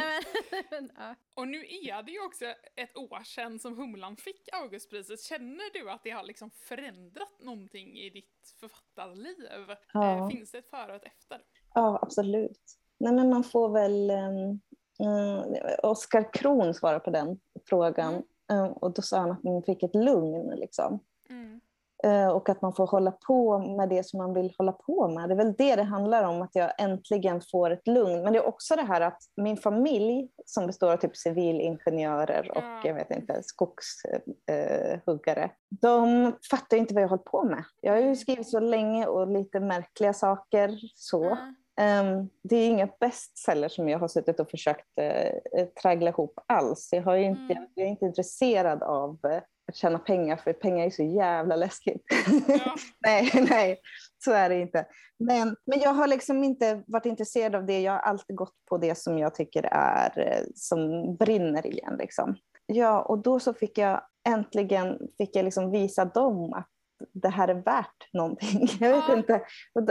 [SPEAKER 1] men, men, ja.
[SPEAKER 3] Och nu är det ju också ett år sedan som Humlan fick Augustpriset. Känner du att det har liksom förändrat någonting i ditt författarliv?
[SPEAKER 2] Ja.
[SPEAKER 3] Eh, Finns det ett före och ett efter?
[SPEAKER 2] Ja, absolut. Nej, men man får väl... Um, Oskar Kron svarar på den frågan.
[SPEAKER 1] Mm.
[SPEAKER 2] Eh, och då sa han att man fick ett lugn. Liksom.
[SPEAKER 3] Mm.
[SPEAKER 2] Eh, och att man får hålla på med det som man vill hålla på med. Det är väl det det handlar om, att jag äntligen får ett lugn. Men det är också det här att min familj, som består av typ civilingenjörer och
[SPEAKER 3] Ja.
[SPEAKER 2] jag vet inte, skogshuggare, de fattar inte vad jag håller på med. Jag har ju skrivit så länge och lite märkliga saker. så.
[SPEAKER 1] Ja.
[SPEAKER 2] Ehm, det är inga bestsellers som jag har suttit och försökt uh, traggla ihop alls. Jag, har inte,
[SPEAKER 1] Mm.
[SPEAKER 2] jag är inte intresserad av, eh, tjäna pengar för pengar är så jävla läskigt.
[SPEAKER 3] Ja.
[SPEAKER 2] nej, nej, så är det inte. Men, men jag har liksom inte varit intresserad av det. Jag har alltid gått på det som jag tycker är som brinner i en. Liksom. Ja, och då så fick jag äntligen fick jag liksom visa dem att det här är värt någonting. Jag vet
[SPEAKER 3] Ja.
[SPEAKER 2] inte.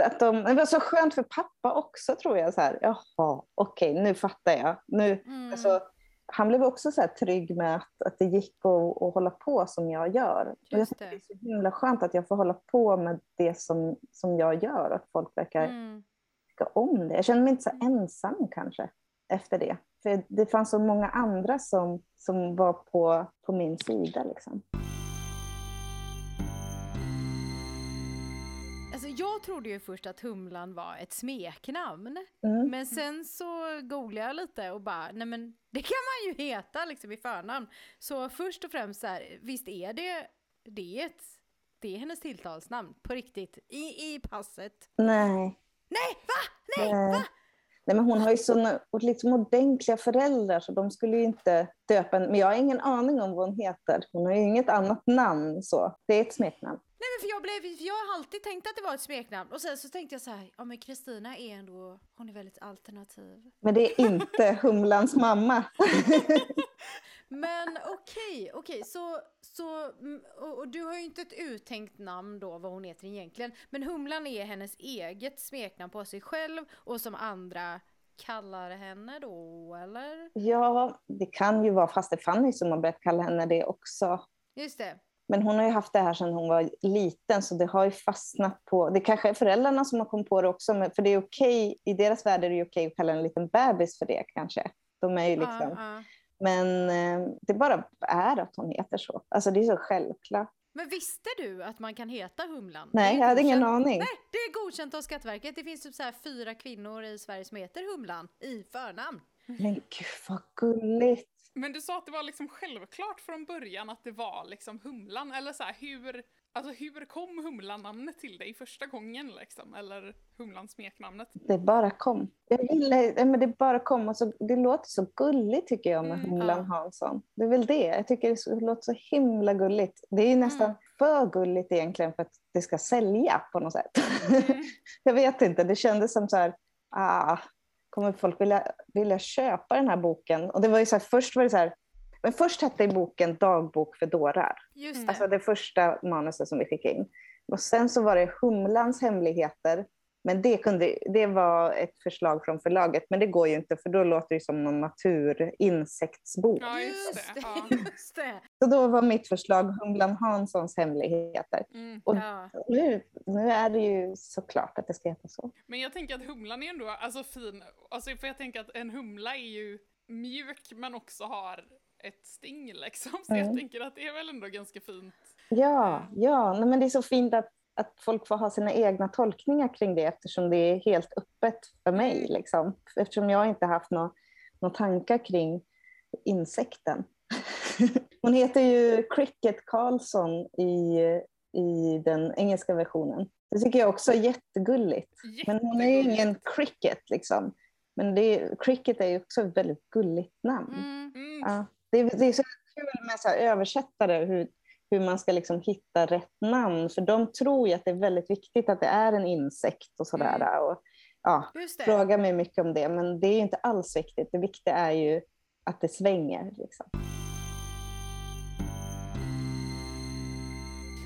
[SPEAKER 2] Att de, det var så skönt för pappa också tror jag. Så här, Jaha, okej, nu fattar jag. Nu,
[SPEAKER 1] Mm.
[SPEAKER 2] alltså, han blev också så här trygg med att, att det gick att, att hålla på som jag gör. Och jag
[SPEAKER 1] Just
[SPEAKER 2] tycker
[SPEAKER 1] det.
[SPEAKER 2] det är så himla skönt att jag får hålla på med det som, som jag gör. Att folk verkar
[SPEAKER 1] Mm.
[SPEAKER 2] tycka om det. Jag känner mig inte så ensam kanske efter det. För det fanns så många andra som, som var på, på min sida. Liksom.
[SPEAKER 1] Jag trodde ju först att Humlan var ett smeknamn.
[SPEAKER 2] Mm.
[SPEAKER 1] Men sen så googlade jag lite och bara, nej men det kan man ju heta liksom i förnamn. Så först och främst så här, visst är det, det är ett, det är hennes tilltalsnamn på riktigt i, i passet.
[SPEAKER 2] Nej.
[SPEAKER 1] Nej, va? Nej,
[SPEAKER 2] Nej.
[SPEAKER 1] va?
[SPEAKER 2] Nej, men hon har ju såna liksom ordentliga föräldrar så de skulle ju inte döpa en. Men jag har ingen aning om vad hon heter. Hon har ju inget annat namn så. Det är ett smeknamn.
[SPEAKER 1] Nej men för jag, blev, för jag har alltid tänkt att det var ett smeknamn och sen så tänkte jag så här, ja men Kristina är ändå, hon är väldigt alternativ.
[SPEAKER 2] Men det är inte Humlans mamma.
[SPEAKER 1] Men okej, okej, så, så mm, och, och du har ju inte ett uttänkt namn då vad hon heter egentligen, men Humlan är hennes eget smeknamn på sig själv och som andra kallar henne då, eller?
[SPEAKER 2] Ja, det kan ju vara faste Fanny som har börjat kalla henne det också.
[SPEAKER 1] Just det.
[SPEAKER 2] Men hon har ju haft det här sedan hon var liten så det har ju fastnat på, det kanske är föräldrarna som har kommit på det också, men för det är okej, i deras värld är det okej att kalla en liten bebis för det kanske. De är ju liksom,
[SPEAKER 1] Ja, ja.
[SPEAKER 2] men eh, det bara är att hon heter så. Alltså det är så självklart.
[SPEAKER 1] Men visste du att man kan heta Humlan?
[SPEAKER 2] Nej, jag hade ingen aning.
[SPEAKER 1] Nej, det är godkänt av Skatteverket. Det finns typ så här fyra kvinnor i Sverige som heter Humlan i förnamn.
[SPEAKER 2] Men gud vad gulligt.
[SPEAKER 3] Men du sa att det var liksom självklart från början att det var liksom Humlan, eller så här, hur, alltså hur kom Humlan-namnet till dig första gången liksom? Eller Humlan-smeknamnet?
[SPEAKER 2] Det bara kom. Jag gillar, men det bara kom och så, det låter så gulligt tycker jag med
[SPEAKER 3] Mm,
[SPEAKER 2] Humlan
[SPEAKER 1] ja.
[SPEAKER 2] Hansson. Det är väl det. Jag tycker det, så, det låter så himla gulligt. Det är ju nästan
[SPEAKER 1] Mm.
[SPEAKER 2] för gulligt egentligen för att det ska sälja på något sätt.
[SPEAKER 3] Mm.
[SPEAKER 2] jag vet inte, det kändes som så här, ah, kommer folk vilja, vilja köpa den här boken? Och det var ju så här, först var det så här, men först hette boken Dagbok för dårar.
[SPEAKER 1] Just
[SPEAKER 3] Mm.
[SPEAKER 1] det.
[SPEAKER 2] Alltså det första manuset som vi fick in. Och sen så var det Humlans hemligheter. Men det, kunde, det var ett förslag från förlaget, men det går ju inte för då låter det som någon naturinsektsbok.
[SPEAKER 3] Ja, just det. Ja.
[SPEAKER 1] just det.
[SPEAKER 2] Så då var mitt förslag Humlan Hanssons hemligheter.
[SPEAKER 3] Mm.
[SPEAKER 2] Och
[SPEAKER 1] Ja.
[SPEAKER 2] nu, nu är det ju såklart att det ska heta så.
[SPEAKER 3] Men jag tänker att humlan är ändå alltså fin, alltså för jag tänker att en humla är ju mjuk men också har ett sting liksom. Så jag
[SPEAKER 2] Mm.
[SPEAKER 3] tänker att det är väl ändå ganska fint.
[SPEAKER 2] Ja, ja nej, men det är så fint att, att folk får ha sina egna tolkningar kring det eftersom det är helt öppet för mig. Liksom. Eftersom jag inte haft några några tankar kring insekten. Hon heter ju Cricket Carlson i, i den engelska versionen. Det tycker jag också är jättegulligt. Men hon är ju
[SPEAKER 3] Jättegulligt.
[SPEAKER 2] ingen cricket liksom. Men det, cricket är ju också ett väldigt gulligt namn.
[SPEAKER 1] Mm.
[SPEAKER 3] Mm.
[SPEAKER 2] Ja, det, är, det är så kul med så översättare, hur, hur man ska liksom hitta rätt namn. För de tror ju att det är väldigt viktigt att det är en insekt och sådär.
[SPEAKER 3] Mm.
[SPEAKER 2] Och, ja, frågar mig mycket om det, men det är ju inte alls viktigt. Det viktiga är ju att det svänger. Liksom.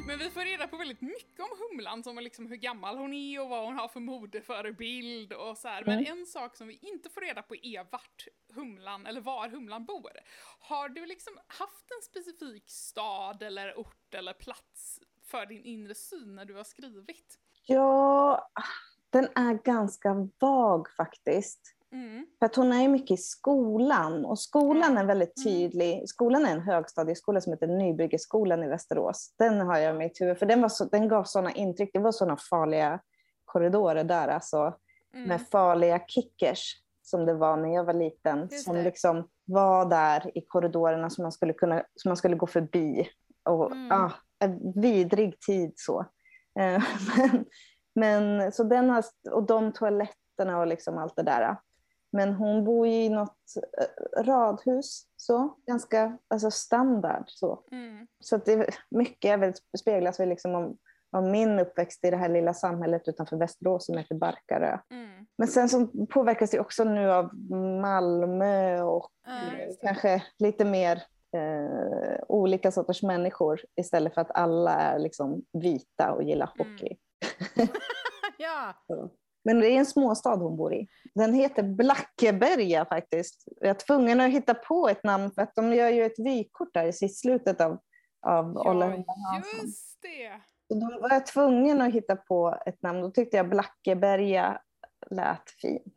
[SPEAKER 3] Men vi får reda på väldigt mycket om humlan, som är liksom hur gammal hon är och vad hon har för modeförebild och så här. Men
[SPEAKER 2] Mm.
[SPEAKER 3] en sak som vi inte får reda på är vart humlan, eller var humlan bor. Har du liksom haft en specifik stad eller ort eller plats för din inre syn när du har skrivit?
[SPEAKER 2] Ja, den är ganska vag faktiskt.
[SPEAKER 3] Mm.
[SPEAKER 2] För att hon är ju mycket i skolan och skolan är väldigt
[SPEAKER 3] Mm.
[SPEAKER 2] tydlig. Skolan är en högstadieskola som heter Nybyggeskolan i Västerås. Den har jag i mitt huvud, för den, var så, den gav sådana intryck. Det var sådana farliga korridorer där, alltså
[SPEAKER 3] Mm.
[SPEAKER 2] med farliga kickers som det var när jag var liten.
[SPEAKER 1] Just
[SPEAKER 2] som
[SPEAKER 1] det.
[SPEAKER 2] liksom var där i korridorerna som man skulle, kunna, som man skulle gå förbi. Och,
[SPEAKER 1] Mm.
[SPEAKER 2] ah, en vidrig tid så. Eh, men, men, så den har, och de toaletterna och liksom allt det där. Men hon bor ju i något eh, radhus, så. Ganska alltså standard. Så,
[SPEAKER 3] Mm.
[SPEAKER 2] så att det, mycket är väl, speglas väl liksom om, om min uppväxt i det här lilla samhället utanför Västerås som heter Barkarö.
[SPEAKER 3] Mm.
[SPEAKER 2] Men sen så påverkas det också nu av Malmö och
[SPEAKER 3] det.
[SPEAKER 2] kanske lite mer eh, olika sorters människor istället för att alla är liksom vita och gillar
[SPEAKER 3] Mm.
[SPEAKER 2] hockey.
[SPEAKER 1] ja.
[SPEAKER 2] Men det är en småstad hon bor i. Den heter Blackeberga faktiskt. Jag är tvungen att hitta på ett namn för att de gör ju ett vykort där i slutet av, av Olle
[SPEAKER 3] Ja,
[SPEAKER 2] Hansson.
[SPEAKER 3] just det.
[SPEAKER 2] Så då var jag tvungen att hitta på ett namn. Då tyckte jag Blackeberga lät fint.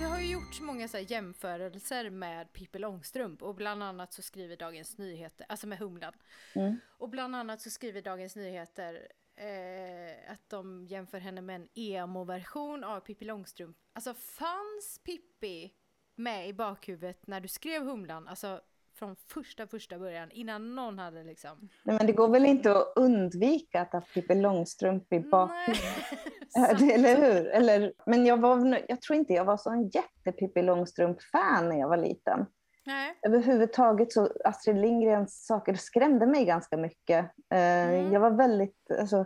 [SPEAKER 1] Det har ju gjorts många så jämförelser med Pippi Långstrump och bland annat så skriver Dagens Nyheter, alltså med Humlan.
[SPEAKER 2] Mm.
[SPEAKER 1] Och bland annat så skriver Dagens Nyheter eh, att de jämför henne med en emo-version av Pippi Långstrump. Alltså fanns Pippi med i bakhuvudet när du skrev Humlan? Alltså från första första början innan någon hade liksom...
[SPEAKER 2] Nej, men det går väl inte att undvika att ha Pippi Långstrump i bakhuvudet. Eller hur? Eller, men jag, var, jag tror inte jag var så en jätte Pippi Långstrump-fan när jag var liten.
[SPEAKER 1] Nej.
[SPEAKER 2] Överhuvudtaget så Astrid Lindgrens saker skrämde mig ganska mycket. Eh,
[SPEAKER 1] Mm.
[SPEAKER 2] Jag var väldigt alltså,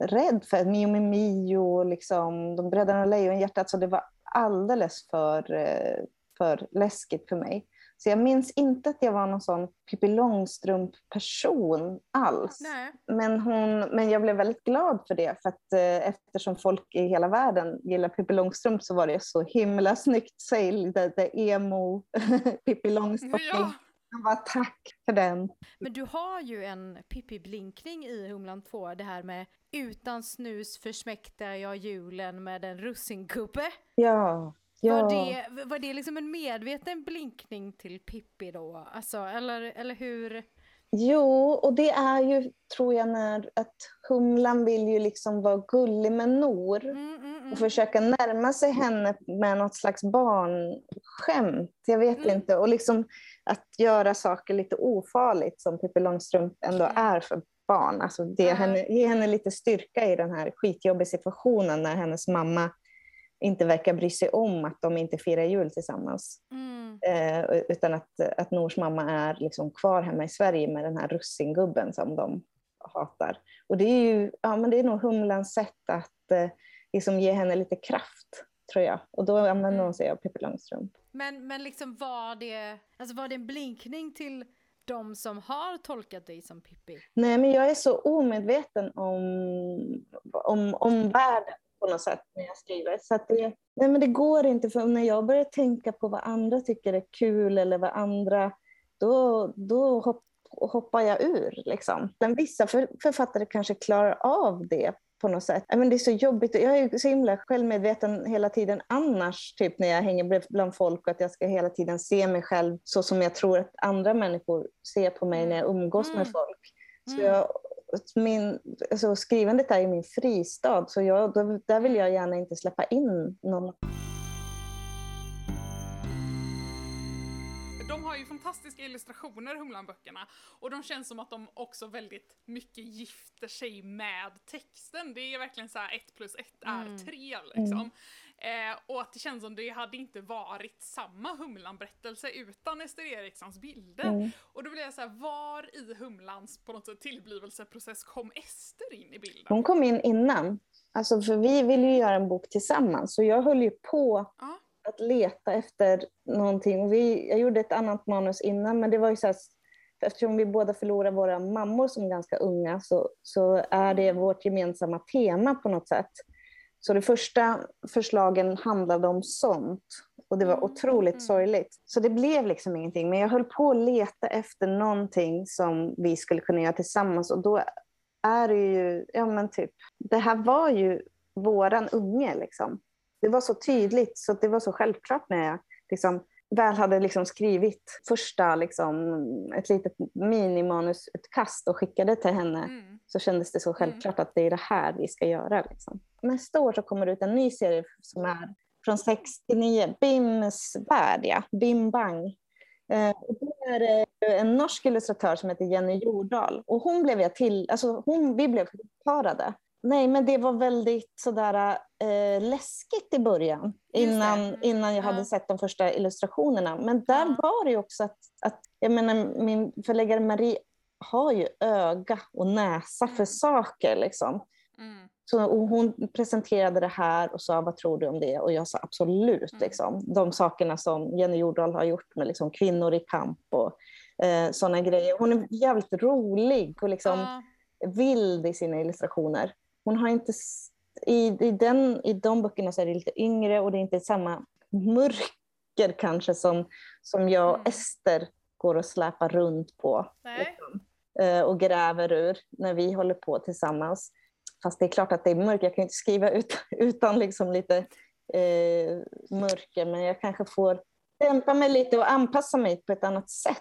[SPEAKER 2] rädd för Mio Mio Mio liksom, de Bröderna Lejonhjärtat, så det var alldeles för, eh, för läskigt för mig. Så jag minns inte att jag var någon sån Pippi Långstrump-person alls.
[SPEAKER 1] Nej.
[SPEAKER 2] Men, hon, men jag blev väldigt glad för det, för att eh, eftersom folk i hela världen gillar Pippi Långstrump så var det så himla snyggt. Säg lite emo Pippi Långstrump.
[SPEAKER 3] Ja,
[SPEAKER 2] Jag bara, tack för den.
[SPEAKER 1] Men du har ju en Pippi-blinkning i Humlan 2, det här med utan snus försmäktar jag julen med en russingubbe.
[SPEAKER 2] Ja, ja.
[SPEAKER 1] Var, det, var det liksom en medveten blinkning till Pippi då? Alltså, eller, eller hur?
[SPEAKER 2] Jo, och det är ju, tror jag, när att Humlan vill ju liksom vara gullig med Nor
[SPEAKER 1] Mm, mm, mm.
[SPEAKER 2] och försöka närma sig henne med något slags barnskämt. Jag vet
[SPEAKER 1] Mm.
[SPEAKER 2] inte. Och liksom att göra saker lite ofarligt som Pippi Långstrump ändå är för barn. Alltså det, henne, ge henne lite styrka i den här skitjobbiga situationen när hennes mamma inte verkar bry sig om att de inte firar jul tillsammans.
[SPEAKER 1] Mm.
[SPEAKER 2] Eh, utan att, att Nors mamma är liksom kvar hemma i Sverige med den här russingubben som de hatar. Och det är ju ja, men det är nog Humlans sätt att eh, liksom ge henne lite kraft, tror jag. Och då använder
[SPEAKER 1] Mm.
[SPEAKER 2] hon sig av Pippi Långstrump.
[SPEAKER 1] Men, men liksom var det, alltså var det en blinkning till de som har tolkat dig som Pippi?
[SPEAKER 2] Nej, men jag är så omedveten om, om, om världen på något sätt när jag skriver. Så det, nej, men det går inte, för när jag börjar tänka på vad andra tycker är kul eller vad andra, då, då hopp, hoppar jag ur. Liksom. Men vissa för, författare kanske klarar av det på något sätt. Men det är så jobbigt. Jag är så himla självmedveten hela tiden annars, typ när jag hänger bland folk att jag ska hela tiden se mig själv så som jag tror att andra människor ser på mig när jag umgås
[SPEAKER 1] Mm.
[SPEAKER 2] med folk. Så
[SPEAKER 1] Mm.
[SPEAKER 2] jag, min, alltså skrivandet är ju min fristad, så jag, då, där vill jag gärna inte släppa in någon.
[SPEAKER 3] de har ju fantastiska illustrationer, Humlan-böckerna. Och de känns som att de också väldigt mycket gifter sig med texten. Det är verkligen så här ett plus ett är
[SPEAKER 1] Mm.
[SPEAKER 3] tre liksom. Eh, och att det känns som det hade inte varit samma Humlan-berättelse utan Ester Erikssons bilder.
[SPEAKER 2] Mm.
[SPEAKER 3] Och då blir jag så här, var i Humlans på något sätt tillblivelseprocess kom Ester in i bilden?
[SPEAKER 2] Hon kom in innan, alltså för vi ville ju göra en bok tillsammans, så jag höll ju på
[SPEAKER 3] Ja.
[SPEAKER 2] att leta efter någonting. Vi, jag gjorde ett annat manus innan, men det var ju så här, eftersom vi båda förlorade våra mammor som ganska unga så, så är det vårt gemensamma tema på något sätt. Så de första förslagen handlade om sånt. Och det var
[SPEAKER 3] Mm,
[SPEAKER 2] otroligt
[SPEAKER 3] mm.
[SPEAKER 2] sorgligt. Så det blev liksom ingenting. Men jag höll på att leta efter någonting som vi skulle kunna göra tillsammans. Och då är det ju, ja men typ, det här var ju våran unge liksom. Det var så tydligt, så det var så självklart när jag liksom väl hade liksom skrivit första, liksom, ett litet minimanusutkast och skickade till henne
[SPEAKER 3] Mm.
[SPEAKER 2] Så kändes det så självklart att det är det här vi ska göra. Liksom. Nästa år så kommer det ut en ny serie som är från 6 till 9, Bims värld, ja. Bim Bang. Eh, och då är det en norsk illustratör som heter Jenny Jordahl. Och hon blev jag till, alltså hon, vi blev parade. nej, men det var väldigt sådär eh, läskigt i början. Innan,
[SPEAKER 1] Mm.
[SPEAKER 2] innan jag
[SPEAKER 1] Ja.
[SPEAKER 2] hade sett de första illustrationerna. Men där
[SPEAKER 1] Ja.
[SPEAKER 2] var det ju också att, att jag menar, min förläggare Marie har ju öga och näsa för
[SPEAKER 1] Mm.
[SPEAKER 2] saker. Liksom.
[SPEAKER 3] Mm.
[SPEAKER 2] Så, och hon presenterade det här och sa vad tror du om det? Och jag sa absolut.
[SPEAKER 3] Mm.
[SPEAKER 2] Liksom. De sakerna som Jenny Jordahl har gjort med liksom, kvinnor i kamp och eh, sådana grejer. Hon är jävligt rolig och liksom,
[SPEAKER 1] Ja.
[SPEAKER 2] vild i sina illustrationer. Hon har inte... I, i, den, I de böckerna så är det lite yngre och det är inte samma mörker kanske som, som jag och
[SPEAKER 3] Mm.
[SPEAKER 2] Ester går och släpar runt på
[SPEAKER 1] Nej.
[SPEAKER 2] Eh, och gräver ur när vi håller på tillsammans. Fast det är klart att det är mörkt, jag kan inte skriva ut, utan liksom lite eh, mörker, men jag kanske får dämpa mig lite och anpassa mig på ett annat sätt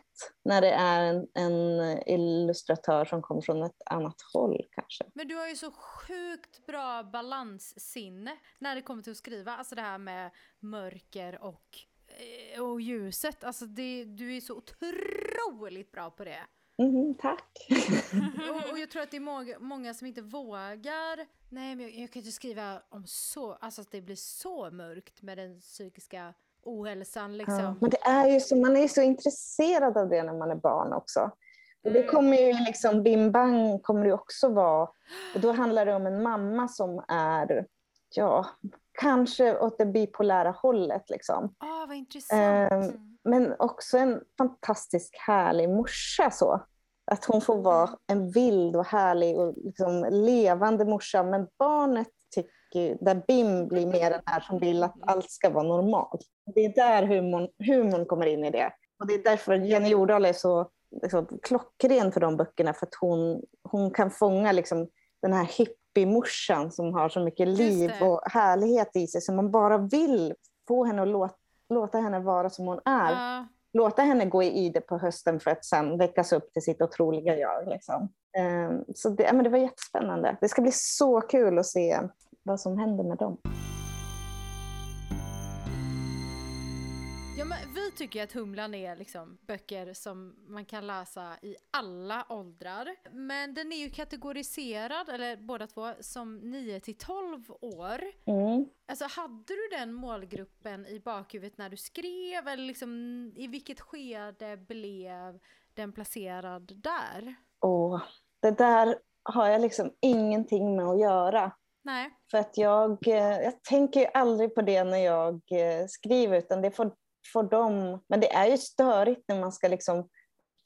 [SPEAKER 2] när det är en, en illustratör som kommer från ett annat håll kanske.
[SPEAKER 1] Men du har ju så sjukt bra balanssinne när det kommer till att skriva. Alltså det här med mörker och, eh, och ljuset. Alltså det, du är så otroligt bra på det.
[SPEAKER 2] Mhm, tack.
[SPEAKER 1] Och, och jag tror att det är många, många som inte vågar. Nej, men jag, jag kan inte skriva om så, alltså att det blir så mörkt med den psykiska ohälsan liksom.
[SPEAKER 2] Ja, men det är ju så, man är ju så intresserad av det när man är barn också. Och det
[SPEAKER 3] Mm.
[SPEAKER 2] kommer ju liksom, Bim Bang kommer det också vara. Och då handlar det om en mamma som är, ja, kanske åt det bipolära hållet liksom.
[SPEAKER 1] Ah, vad intressant.
[SPEAKER 3] Mm.
[SPEAKER 2] Men också en fantastisk härlig morsa så. Att hon får vara en vild och härlig och liksom levande morsa. Men barnet tycker, där Bim blir mer den här som vill att allt ska vara normalt. Det är där humorn, humorn kommer in i det. Och det är därför Jenny Jordahl är så liksom, klockren för de böckerna. För att hon, hon kan fånga liksom, den här hippiemorsan som har så mycket liv och härlighet i sig. Som man bara vill få henne att låta, låta henne vara som hon är
[SPEAKER 1] Ja
[SPEAKER 2] låta henne gå i det på hösten för att sen väckas upp till sitt otroliga jag. Liksom. Ehm, så det, men det var jättespännande. Det ska bli så kul att se vad som händer med dem.
[SPEAKER 1] Vi tycker att Humlan är liksom böcker som man kan läsa i alla åldrar. Men den är ju kategoriserad, eller båda två, som 9 till 12 år.
[SPEAKER 2] Mm.
[SPEAKER 1] Alltså hade du den målgruppen i bakhuvudet när du skrev eller liksom i vilket skede blev den placerad där?
[SPEAKER 2] Och det där har jag liksom ingenting med att göra.
[SPEAKER 1] Nej.
[SPEAKER 2] För att jag, eh, jag tänker aldrig på det när jag eh, skriver, utan det får, får de... Men det är ju störigt när man ska liksom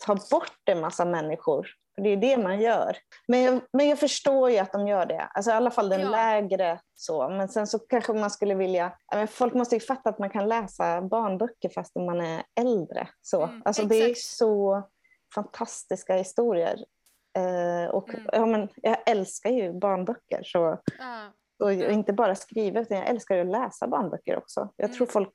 [SPEAKER 2] ta bort en massa människor. För det är det man gör. Men jag, men jag förstår ju att de gör det. Alltså i alla fall den
[SPEAKER 1] Ja.
[SPEAKER 2] lägre så. Men sen så kanske man skulle vilja... ja, men folk måste ju fatta att man kan läsa barnböcker fast man är äldre. Så.
[SPEAKER 3] Mm,
[SPEAKER 2] alltså det är så fantastiska historier. Eh, och
[SPEAKER 3] Mm.
[SPEAKER 2] ja, men jag älskar ju barnböcker. Så
[SPEAKER 1] Ja.
[SPEAKER 2] och inte bara skriva, utan jag älskar ju att läsa barnböcker också. Jag tror
[SPEAKER 3] Mm.
[SPEAKER 2] folk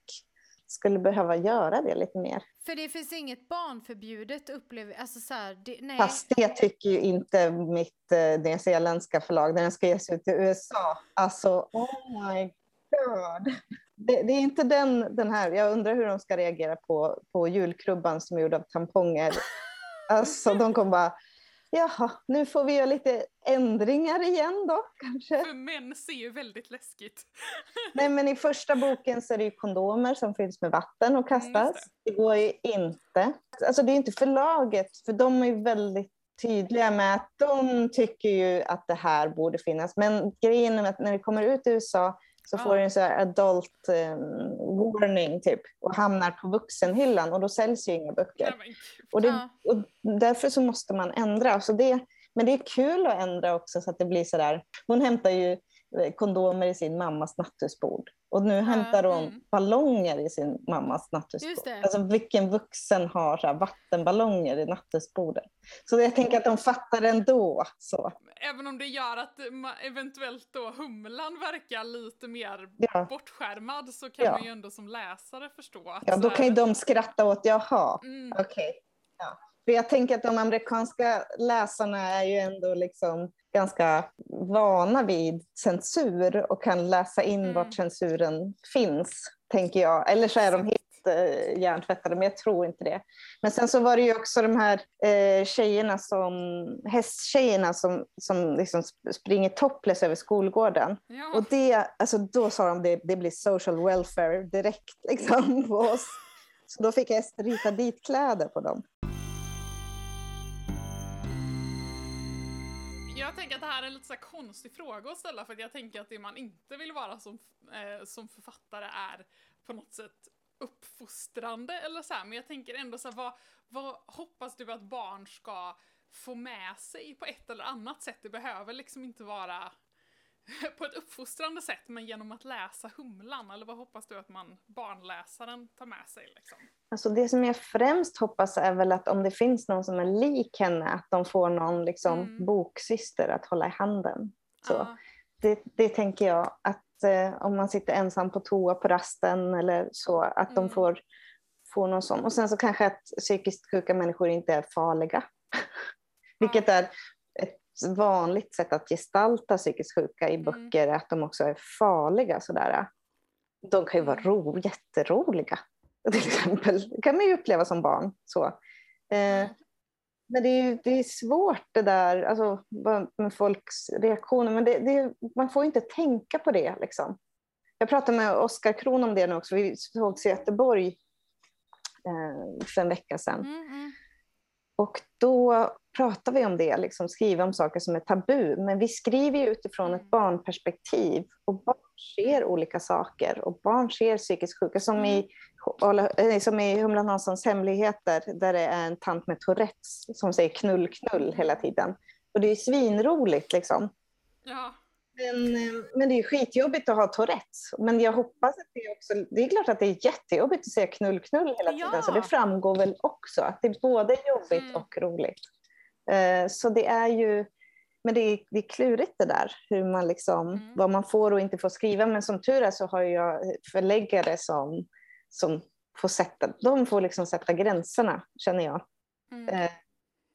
[SPEAKER 2] skulle behöva göra det lite mer.
[SPEAKER 1] För det finns inget barnförbjudet upplever alltså så här, det, nej.
[SPEAKER 2] Fast det tycker ju inte mitt eh, nyzeeländska förlag när den ska ges ut i USA. Alltså, oh my god. Det, det är inte den, den här, jag undrar hur de ska reagera på, på julkrubban som är gjord av tamponger. Alltså de kommer bara, jaha, nu får vi göra lite ändringar igen då kanske.
[SPEAKER 3] För män ser ju väldigt läskigt.
[SPEAKER 2] Nej, men i första boken så är det ju kondomer som fylls med vatten och kastas.
[SPEAKER 3] just
[SPEAKER 2] det. går ju inte. Alltså det är inte förlaget, för de är ju väldigt tydliga med att de tycker ju att det här borde finnas. Men grejen är att när det kommer ut i USA så
[SPEAKER 1] Ja.
[SPEAKER 2] får det en så här adult eh, warning typ och hamnar på vuxenhyllan och då säljs ju inga böcker.
[SPEAKER 3] Gud.
[SPEAKER 2] Och, det,
[SPEAKER 1] Ja.
[SPEAKER 2] och därför så måste man ändra. Så det, men det är kul att ändra också så att det blir sådär. Hon hämtar ju eh, kondomer i sin mammas nattusbord. Och nu hämtar hon
[SPEAKER 3] mm.
[SPEAKER 2] ballonger i sin mammas
[SPEAKER 1] det.
[SPEAKER 2] Alltså vilken vuxen har så vattenballonger i nattusbordet? Så jag tänker att de fattar ändå. Så.
[SPEAKER 3] Även om det gör att eventuellt då humlan verkar lite mer
[SPEAKER 2] Ja.
[SPEAKER 3] bortskärmad så kan
[SPEAKER 2] Ja.
[SPEAKER 3] man ju ändå som läsare förstå att
[SPEAKER 2] Ja, då kan ju de skratta åt, jaha,
[SPEAKER 3] Mm,
[SPEAKER 2] okej. Ja. För jag tänker att de amerikanska läsarna är ju ändå liksom ganska vana vid censur och kan läsa in
[SPEAKER 3] Mm.
[SPEAKER 2] vart censuren finns, tänker jag. Eller så är de helt eh, hjärntvättade, men jag tror inte det. Men sen så var det ju också de här eh, tjejerna som, hästtjejerna som, som liksom sp- springer topless över skolgården.
[SPEAKER 3] Ja.
[SPEAKER 2] Och det, alltså då sa de det, det blir social welfare direkt liksom på oss. Så då fick Ester rita dit kläder på dem.
[SPEAKER 3] Jag tänker att det här är en lite så här konstig fråga att ställa för att jag tänker att det man inte vill vara som, eh, som författare är på något sätt uppfostrande eller så här. Men jag tänker ändå så här, vad, vad hoppas du att barn ska få med sig på ett eller annat sätt? Det behöver liksom inte vara på ett uppfostrande sätt men genom att läsa Humlan eller vad hoppas du att man barnläsaren tar med sig liksom?
[SPEAKER 2] Alltså det som jag främst hoppas är väl att om det finns någon som är lik henne, att de får någon liksom
[SPEAKER 3] Mm.
[SPEAKER 2] boksyster att hålla i handen. Så.
[SPEAKER 3] Ja.
[SPEAKER 2] Det, det tänker jag, att eh, om man sitter ensam på toa på rasten eller så, att de
[SPEAKER 3] Mm.
[SPEAKER 2] får, får någon sån. Och sen så kanske att psykiskt sjuka människor inte är farliga. Vilket är vanligt sätt att gestalta psykiskt sjuka i
[SPEAKER 3] Mm.
[SPEAKER 2] böcker, att de också är farliga sådär. De kan ju vara
[SPEAKER 3] Mm.
[SPEAKER 2] ro, jätteroliga, till exempel. Det kan man ju uppleva som barn. Så. Eh, men det är, det är svårt det där alltså, med folks reaktioner. Men det, det, man får ju inte tänka på det. Liksom. Jag pratade med Oskar Kron om det nu också. Vi sågs i Göteborg eh, för en vecka sedan.
[SPEAKER 1] Mm, mm.
[SPEAKER 2] Och då pratar vi om det, liksom skriva om saker som är tabu. Men vi skriver ju utifrån
[SPEAKER 3] Mm.
[SPEAKER 2] ett barnperspektiv. Och barn ser olika saker. Och barn ser psykiskt sjuka. Som, i, eh, som i Humlan Hanssons hemligheter, där det är en tant med Tourettes som säger knull, knull hela tiden. Och det är svinroligt liksom.
[SPEAKER 3] Ja.
[SPEAKER 2] Men, eh, men det är skitjobbigt att ha Tourettes. Men jag hoppas att det också... Det är klart att det är jättejobbigt att säga knull, knull hela tiden.
[SPEAKER 1] Ja.
[SPEAKER 2] Så det framgår väl också att det är både jobbigt
[SPEAKER 3] Mm.
[SPEAKER 2] och roligt. Eh, Så det är ju... Men det är, det är klurigt det där, hur man liksom,
[SPEAKER 3] Mm.
[SPEAKER 2] vad man får och inte får skriva. Men som tur är så har jag förläggare som, som får sätta, de får liksom sätta gränserna, känner jag.
[SPEAKER 3] Mm.
[SPEAKER 2] Eh,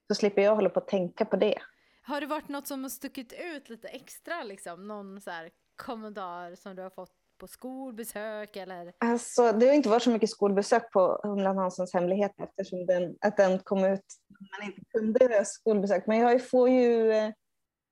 [SPEAKER 2] Så slipper jag hålla på att tänka på det.
[SPEAKER 1] Har det varit något som har stuckit ut lite extra liksom? Någon så kommentar som du har fått på skolbesök eller?
[SPEAKER 2] Alltså, det har inte varit så mycket skolbesök på Humlan Hanssons hemlighet eftersom den, att den kom ut när man inte kunde göra skolbesök. Men jag får ju,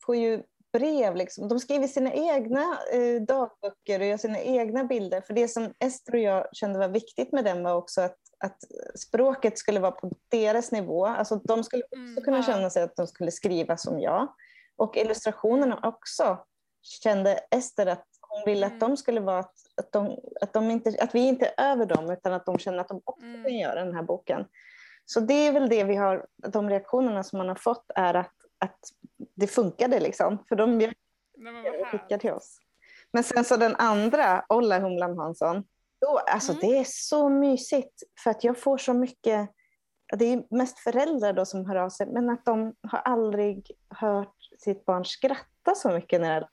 [SPEAKER 2] får ju brev. Liksom. De skriver sina egna eh, dagböcker och gör sina egna bilder. För det som Ester och jag kände var viktigt med den var också att, att språket skulle vara på deras nivå. Alltså, de skulle också
[SPEAKER 3] Mm,
[SPEAKER 2] kunna
[SPEAKER 1] ja.
[SPEAKER 2] känna sig att de skulle skriva som jag. Och illustrationerna också kände Ester att hon ville att
[SPEAKER 3] Mm.
[SPEAKER 2] de skulle vara att, de, att, de inte, att vi inte är över dem utan att de känner att de också
[SPEAKER 3] Mm.
[SPEAKER 2] kan göra den här boken. Så det är väl det vi har, de reaktionerna som man har fått är att, att det funkade liksom. För de
[SPEAKER 3] härligt.
[SPEAKER 2] till oss. Men sen så den andra, Olla Humlan Hansson, då, alltså
[SPEAKER 1] Mm.
[SPEAKER 2] det är så mysigt för att jag får så mycket, det är mest föräldrar då som hör av sig, men att de har aldrig hört sitt barn skratta så mycket när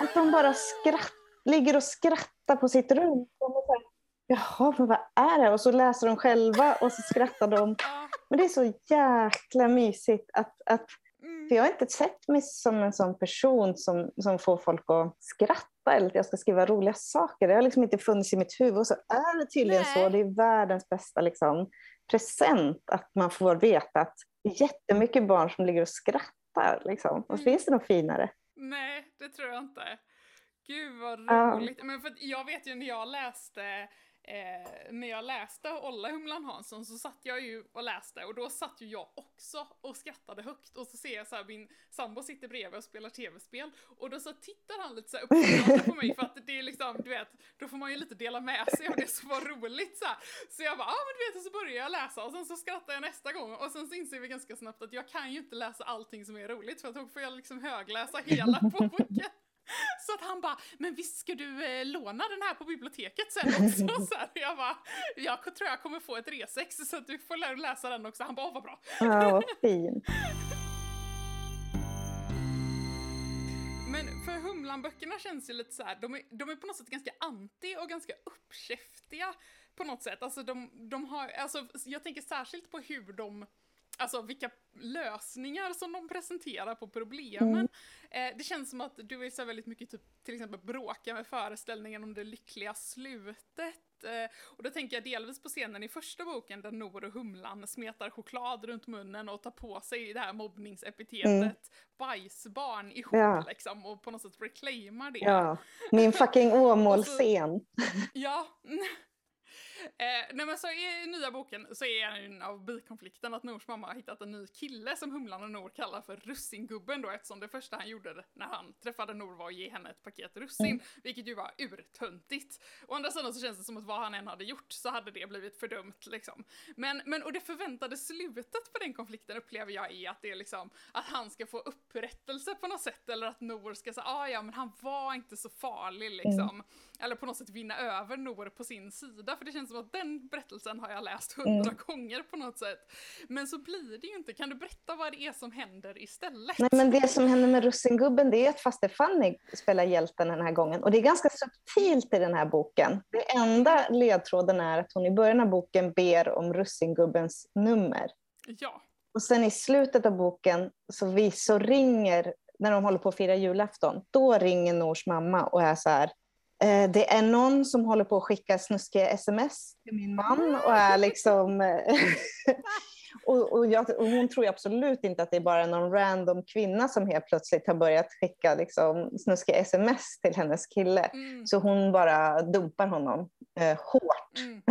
[SPEAKER 2] Att de bara skratt, ligger och skrattar på sitt rum. De är så här, Jaha, men vad är det? Och så läser de själva och så skrattar de. Men det är så jäkla mysigt att, att
[SPEAKER 3] Mm.
[SPEAKER 2] för jag har inte sett mig som en sån person som, som får folk att skratta eller att jag ska skriva roliga saker. Det har liksom inte funnits i mitt huvud. Och så är det tydligen
[SPEAKER 1] Nej.
[SPEAKER 2] så. Det är världens bästa liksom, present att man får veta att det är jättemycket barn som ligger och skrattar. Liksom. Och
[SPEAKER 3] Mm.
[SPEAKER 2] finns det något finare?
[SPEAKER 3] Nej, det tror jag inte. Gud vad roligt. Men för jag vet ju när jag läste Eh, när jag läste Olla Humlan Hansson så satt jag ju och läste och då satt ju jag också och skrattade högt och så ser jag så här min sambo sitter bredvid och spelar tv-spel och då så tittar han lite så här uppförande på mig för att det är liksom, du vet, då får man ju lite dela med sig av det som var roligt så här. Så jag bara, ja ah, men du vet, och så börjar jag läsa och sen så skrattar jag nästa gång och sen så inser vi ganska snabbt att jag kan ju inte läsa allting som är roligt för att då får jag liksom högläsa hela boken. Så att han bara, men visst ska du eh, låna den här på biblioteket sen också? Så här, jag bara, jag tror jag kommer få ett resex så att du får lä- läsa den också. Han bara, åh vad bra.
[SPEAKER 2] Ja, vad fint.
[SPEAKER 3] Men för Humlan-böckerna känns ju lite så här, de är, de är på något sätt ganska anti och ganska uppkäftiga på något sätt. Alltså de, de har, alltså jag tänker särskilt på hur de Alltså vilka lösningar som de presenterar på problemen. Eh, det känns som att du är så väldigt mycket typ till exempel bråka med föreställningen om det lyckliga slutet. Eh, och då tänker jag delvis på scenen i första boken där Nor och Humlan smetar choklad runt munnen och tar på sig det här mobbningsepitetet mm. bajsbarn ihop ja. liksom och på något sätt reclaimar det.
[SPEAKER 2] Ja, min fucking Åmål-scen.
[SPEAKER 3] ja. Eh, nej men så i nya boken så är en av bikonflikten att Nors mamma har hittat en ny kille som Humlan och Nor kallar för Russingubben då eftersom det första han gjorde när han träffade Nor var att ge henne ett paket russin, mm. vilket ju var urtöntigt. Å andra sidan så känns det som att vad han än hade gjort så hade det blivit fördömt liksom. Men, men och det förväntade slutet på den konflikten upplever jag är att det är liksom att han ska få upprättelse på något sätt eller att Nor ska säga ah, ja men han var inte så farlig liksom. Mm. Eller på något sätt vinna över Nor på sin sida för det känns som att den berättelsen har jag läst hundra mm. gånger på något sätt. Men så blir det ju inte. Kan du berätta vad det är som händer istället?
[SPEAKER 2] Nej, men det som händer med Russingubben det är att faste Fanny spelar hjälten den här gången. Och det är ganska subtilt i den här boken. Det enda ledtråden är att hon i början av boken ber om Russingubbens nummer.
[SPEAKER 3] Ja.
[SPEAKER 2] Och sen i slutet av boken så, vi, så ringer, när de håller på att fira julafton, då ringer Nors mamma och är så här, det är någon som håller på att skicka snuskiga sms till min man och är liksom... Eh, och, och, jag, och, hon tror absolut inte att det är bara någon random kvinna som helt plötsligt har börjat skicka liksom, snuskiga sms till hennes kille. Mm. Så hon bara dumpar honom eh, hårt. Mm.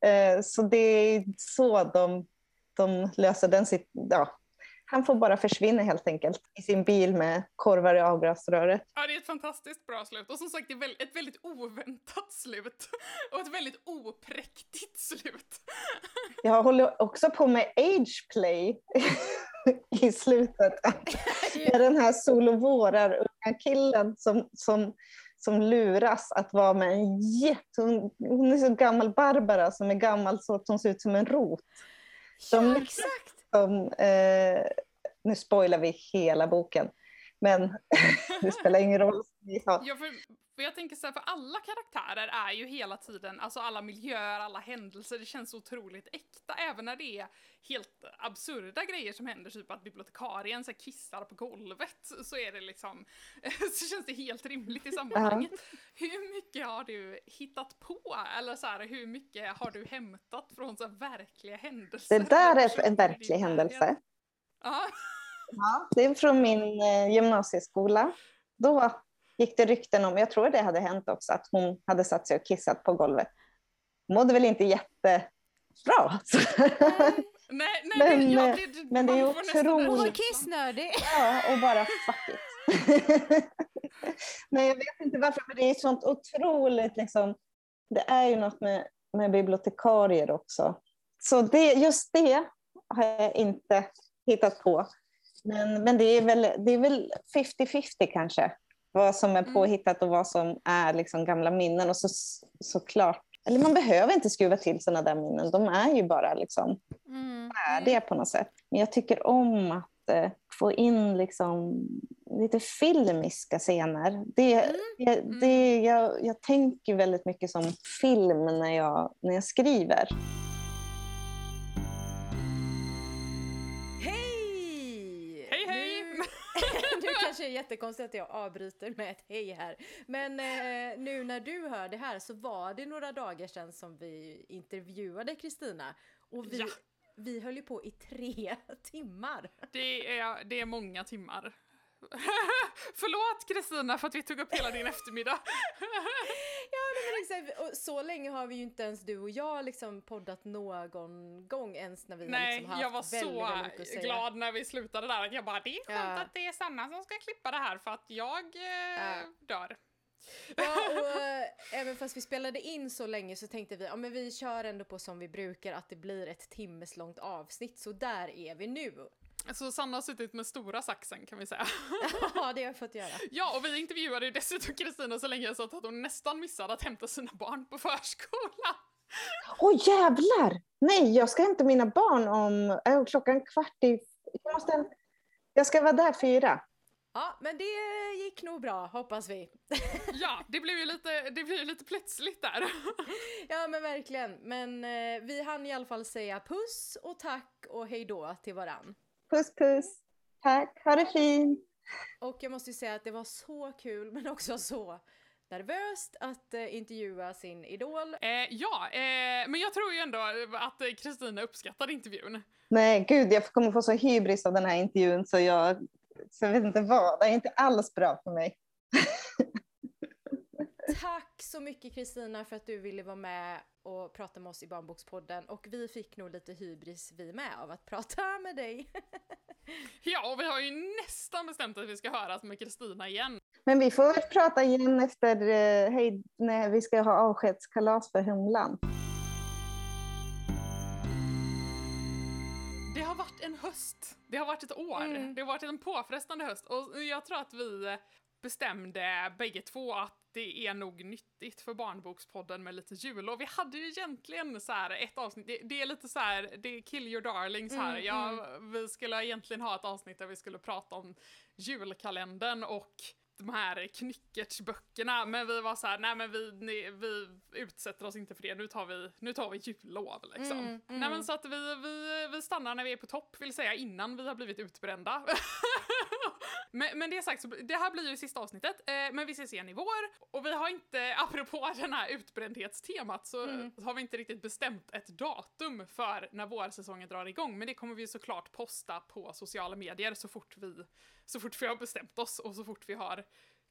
[SPEAKER 2] eh, så det är så de, de löser den situationen. Ja, han får bara försvinna helt enkelt i sin bil med korvar i avgasröret.
[SPEAKER 3] Ja, det är ett fantastiskt bra slut. Och som sagt, det är ett väldigt oväntat slut. Och ett väldigt opräktigt slut.
[SPEAKER 2] Jag håller också på med ageplay i slutet. Med den här Sol och vårar-unga killen som, som, som luras att vara med en jätte... Hon, hon är så gammal, Barbara, som är gammal så att hon ser ut som en rot.
[SPEAKER 1] De, ja, exakt!
[SPEAKER 2] Som, eh, nu spoilar vi hela boken, men det spelar ingen roll.
[SPEAKER 3] Ja, för, för jag tänker så här, för alla karaktärer är ju hela tiden, alltså alla miljöer, alla händelser, det känns otroligt äkta, även när det är helt absurda grejer som händer, typ att bibliotekarien så här, kissar på golvet, så är det liksom, så känns det helt rimligt i sammanhanget. Hur mycket har du hittat på, eller så här, hur mycket har du hämtat från så här, verkliga händelser?
[SPEAKER 2] Det där är en verklig händelse.
[SPEAKER 3] Ja.
[SPEAKER 2] ja. Det är från min eh, gymnasieskola. Då gick det rykten om, jag tror det hade hänt också, att hon hade satt sig och kissat på golvet. Mådde väl inte jättebra.
[SPEAKER 3] Nej, nej, men, det, ja,
[SPEAKER 2] det, men det är otroligt...
[SPEAKER 1] Hon var kissnödig.
[SPEAKER 2] Ja, och bara fuck it. Nej, jag vet inte varför, men det är sånt otroligt liksom. Det är ju något med, med bibliotekarier också. Så det, just det har jag inte hittat på. Men, men det är väl 50-50 kanske vad som är mm. påhittat och vad som är liksom gamla minnen. Och så, såklart, eller man behöver inte skruva till sådana där minnen, de är ju bara liksom mm. färdiga på något sätt. Men jag tycker om att eh, få in liksom lite filmiska scener. Det, mm. jag, det, jag, jag tänker väldigt mycket som film när jag, när jag skriver.
[SPEAKER 1] Kanske är jättekonstigt att jag avbryter med ett hej här. Men eh, nu när du hör det här så var det några dagar sedan som vi intervjuade Kristina. Och vi, ja. vi höll ju på i tre timmar.
[SPEAKER 3] Det är, det är många timmar. Förlåt Kristina för att vi tog upp hela din eftermiddag.
[SPEAKER 1] ja, men exakt. så länge har vi ju inte ens du och jag liksom poddat någon gång ens när vi
[SPEAKER 3] Nej,
[SPEAKER 1] liksom haft
[SPEAKER 3] jag var
[SPEAKER 1] väldigt,
[SPEAKER 3] så
[SPEAKER 1] väldigt
[SPEAKER 3] glad när vi slutade där. Jag bara, det är skönt ja. att det är Sanna som ska klippa det här för att jag eh, ja. dör.
[SPEAKER 1] Ja, och äh, även fast vi spelade in så länge så tänkte vi, ja men vi kör ändå på som vi brukar, att det blir ett timmeslångt avsnitt, så där är vi nu.
[SPEAKER 3] Så Sanna har suttit med stora saxen kan vi säga.
[SPEAKER 1] Ja, det har jag fått göra.
[SPEAKER 3] Ja, och vi intervjuade ju dessutom Kristina så länge så att hon nästan missade att hämta sina barn på förskolan.
[SPEAKER 2] Åh oh, jävlar! Nej, jag ska hämta mina barn om äh, klockan kvart i... Jag, måste, jag ska vara där fyra.
[SPEAKER 1] Ja, men det gick nog bra, hoppas vi.
[SPEAKER 3] ja, det blev ju lite, det blev lite plötsligt där.
[SPEAKER 1] ja, men verkligen. Men eh, vi hann i alla fall säga puss och tack och hejdå till varann.
[SPEAKER 2] Puss puss. Tack. Ha det fint.
[SPEAKER 1] Och jag måste ju säga att det var så kul men också så nervöst att eh, intervjua sin idol.
[SPEAKER 3] Eh, ja, eh, men jag tror ju ändå att Kristina uppskattade intervjun.
[SPEAKER 2] Nej, gud, jag kommer få så hybris av den här intervjun så jag, så jag vet inte vad. Det är inte alls bra för mig.
[SPEAKER 1] Tack så mycket Kristina för att du ville vara med och prata med oss i Barnbokspodden och vi fick nog lite hybris vi med av att prata med dig.
[SPEAKER 3] Ja, och vi har ju nästan bestämt att vi ska höras med Kristina igen.
[SPEAKER 2] Men vi får väl prata igen efter eh, hej, när vi ska ha avskedskalas för Humlan.
[SPEAKER 3] Det har varit en höst. Det har varit ett år.
[SPEAKER 1] Mm.
[SPEAKER 3] Det har varit en påfrestande höst och jag tror att vi bestämde bägge två att det är nog nyttigt för Barnbokspodden med lite jul. Och vi hade ju egentligen så här ett avsnitt, det, det är lite så här, det är kill your darlings här.
[SPEAKER 1] Mm,
[SPEAKER 3] ja, Vi skulle egentligen ha ett avsnitt där vi skulle prata om julkalendern och de här knyckertsböckerna, men vi var så här, nej men vi, nej, vi utsätter oss inte för det, nu tar vi, nu tar vi jullov liksom.
[SPEAKER 1] Mm, mm.
[SPEAKER 3] Nej men så att vi, vi, vi stannar när vi är på topp, vill säga innan vi har blivit utbrända. men, men det sagt, så det här blir ju sista avsnittet, eh, men vi ses igen i vår. Och vi har inte, apropå den här utbrändhetstemat, så
[SPEAKER 1] Mm.
[SPEAKER 3] har vi inte riktigt bestämt ett datum för när vårsäsongen drar igång, men det kommer vi såklart posta på sociala medier så fort vi, så fort vi har bestämt oss och så fort vi har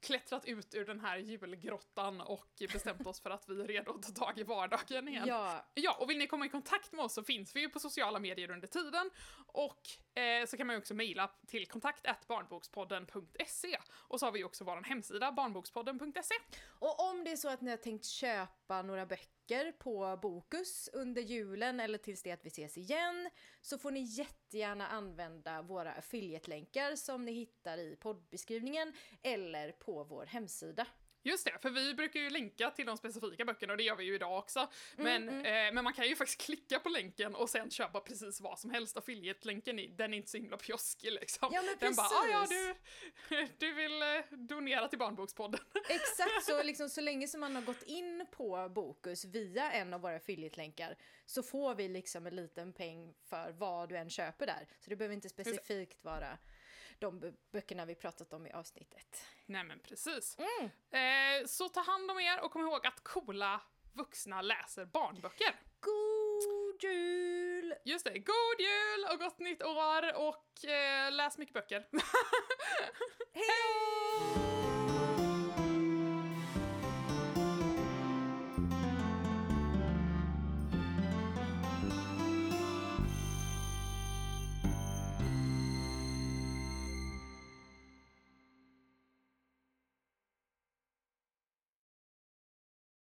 [SPEAKER 3] klättrat ut ur den här julgrottan och bestämt oss för att vi är redo att ta tag i vardagen igen.
[SPEAKER 1] Ja,
[SPEAKER 3] Ja, och vill ni komma i kontakt med oss så finns vi ju på sociala medier under tiden och eh, så kan man ju också mejla till kontakt barnbokspodden.se och så har vi också vår hemsida barnbokspodden.se.
[SPEAKER 1] och om det är så att ni har tänkt köpa några böcker på Bokus under julen eller tills det att vi ses igen så får ni jättegärna använda våra affiliate-länkar som ni hittar i poddbeskrivningen eller på vår hemsida.
[SPEAKER 3] Just det, för vi brukar ju länka till de specifika böckerna och det gör vi ju idag också. Men,
[SPEAKER 1] mm.
[SPEAKER 3] Eh, men man kan ju faktiskt klicka på länken och sen köpa precis vad som helst. Affiliate-länken, den är inte så himla pjoskig liksom.
[SPEAKER 1] Ja, men
[SPEAKER 3] Den bara, ah, ja
[SPEAKER 1] precis.
[SPEAKER 3] du, du vill eh, donera till Barnbokspodden.
[SPEAKER 1] Exakt så, liksom, så länge som man har gått in på Bokus via en av våra affiliate-länkar så får vi liksom en liten peng för vad du än köper där. Så det behöver inte specifikt vara de bö- böckerna vi pratat om i avsnittet.
[SPEAKER 3] Nej men precis.
[SPEAKER 1] Mm.
[SPEAKER 3] Eh, så ta hand om er och kom ihåg att coola vuxna läser barnböcker.
[SPEAKER 1] God jul!
[SPEAKER 3] Just det, god jul och gott nytt år och eh, läs mycket böcker.
[SPEAKER 1] Hej!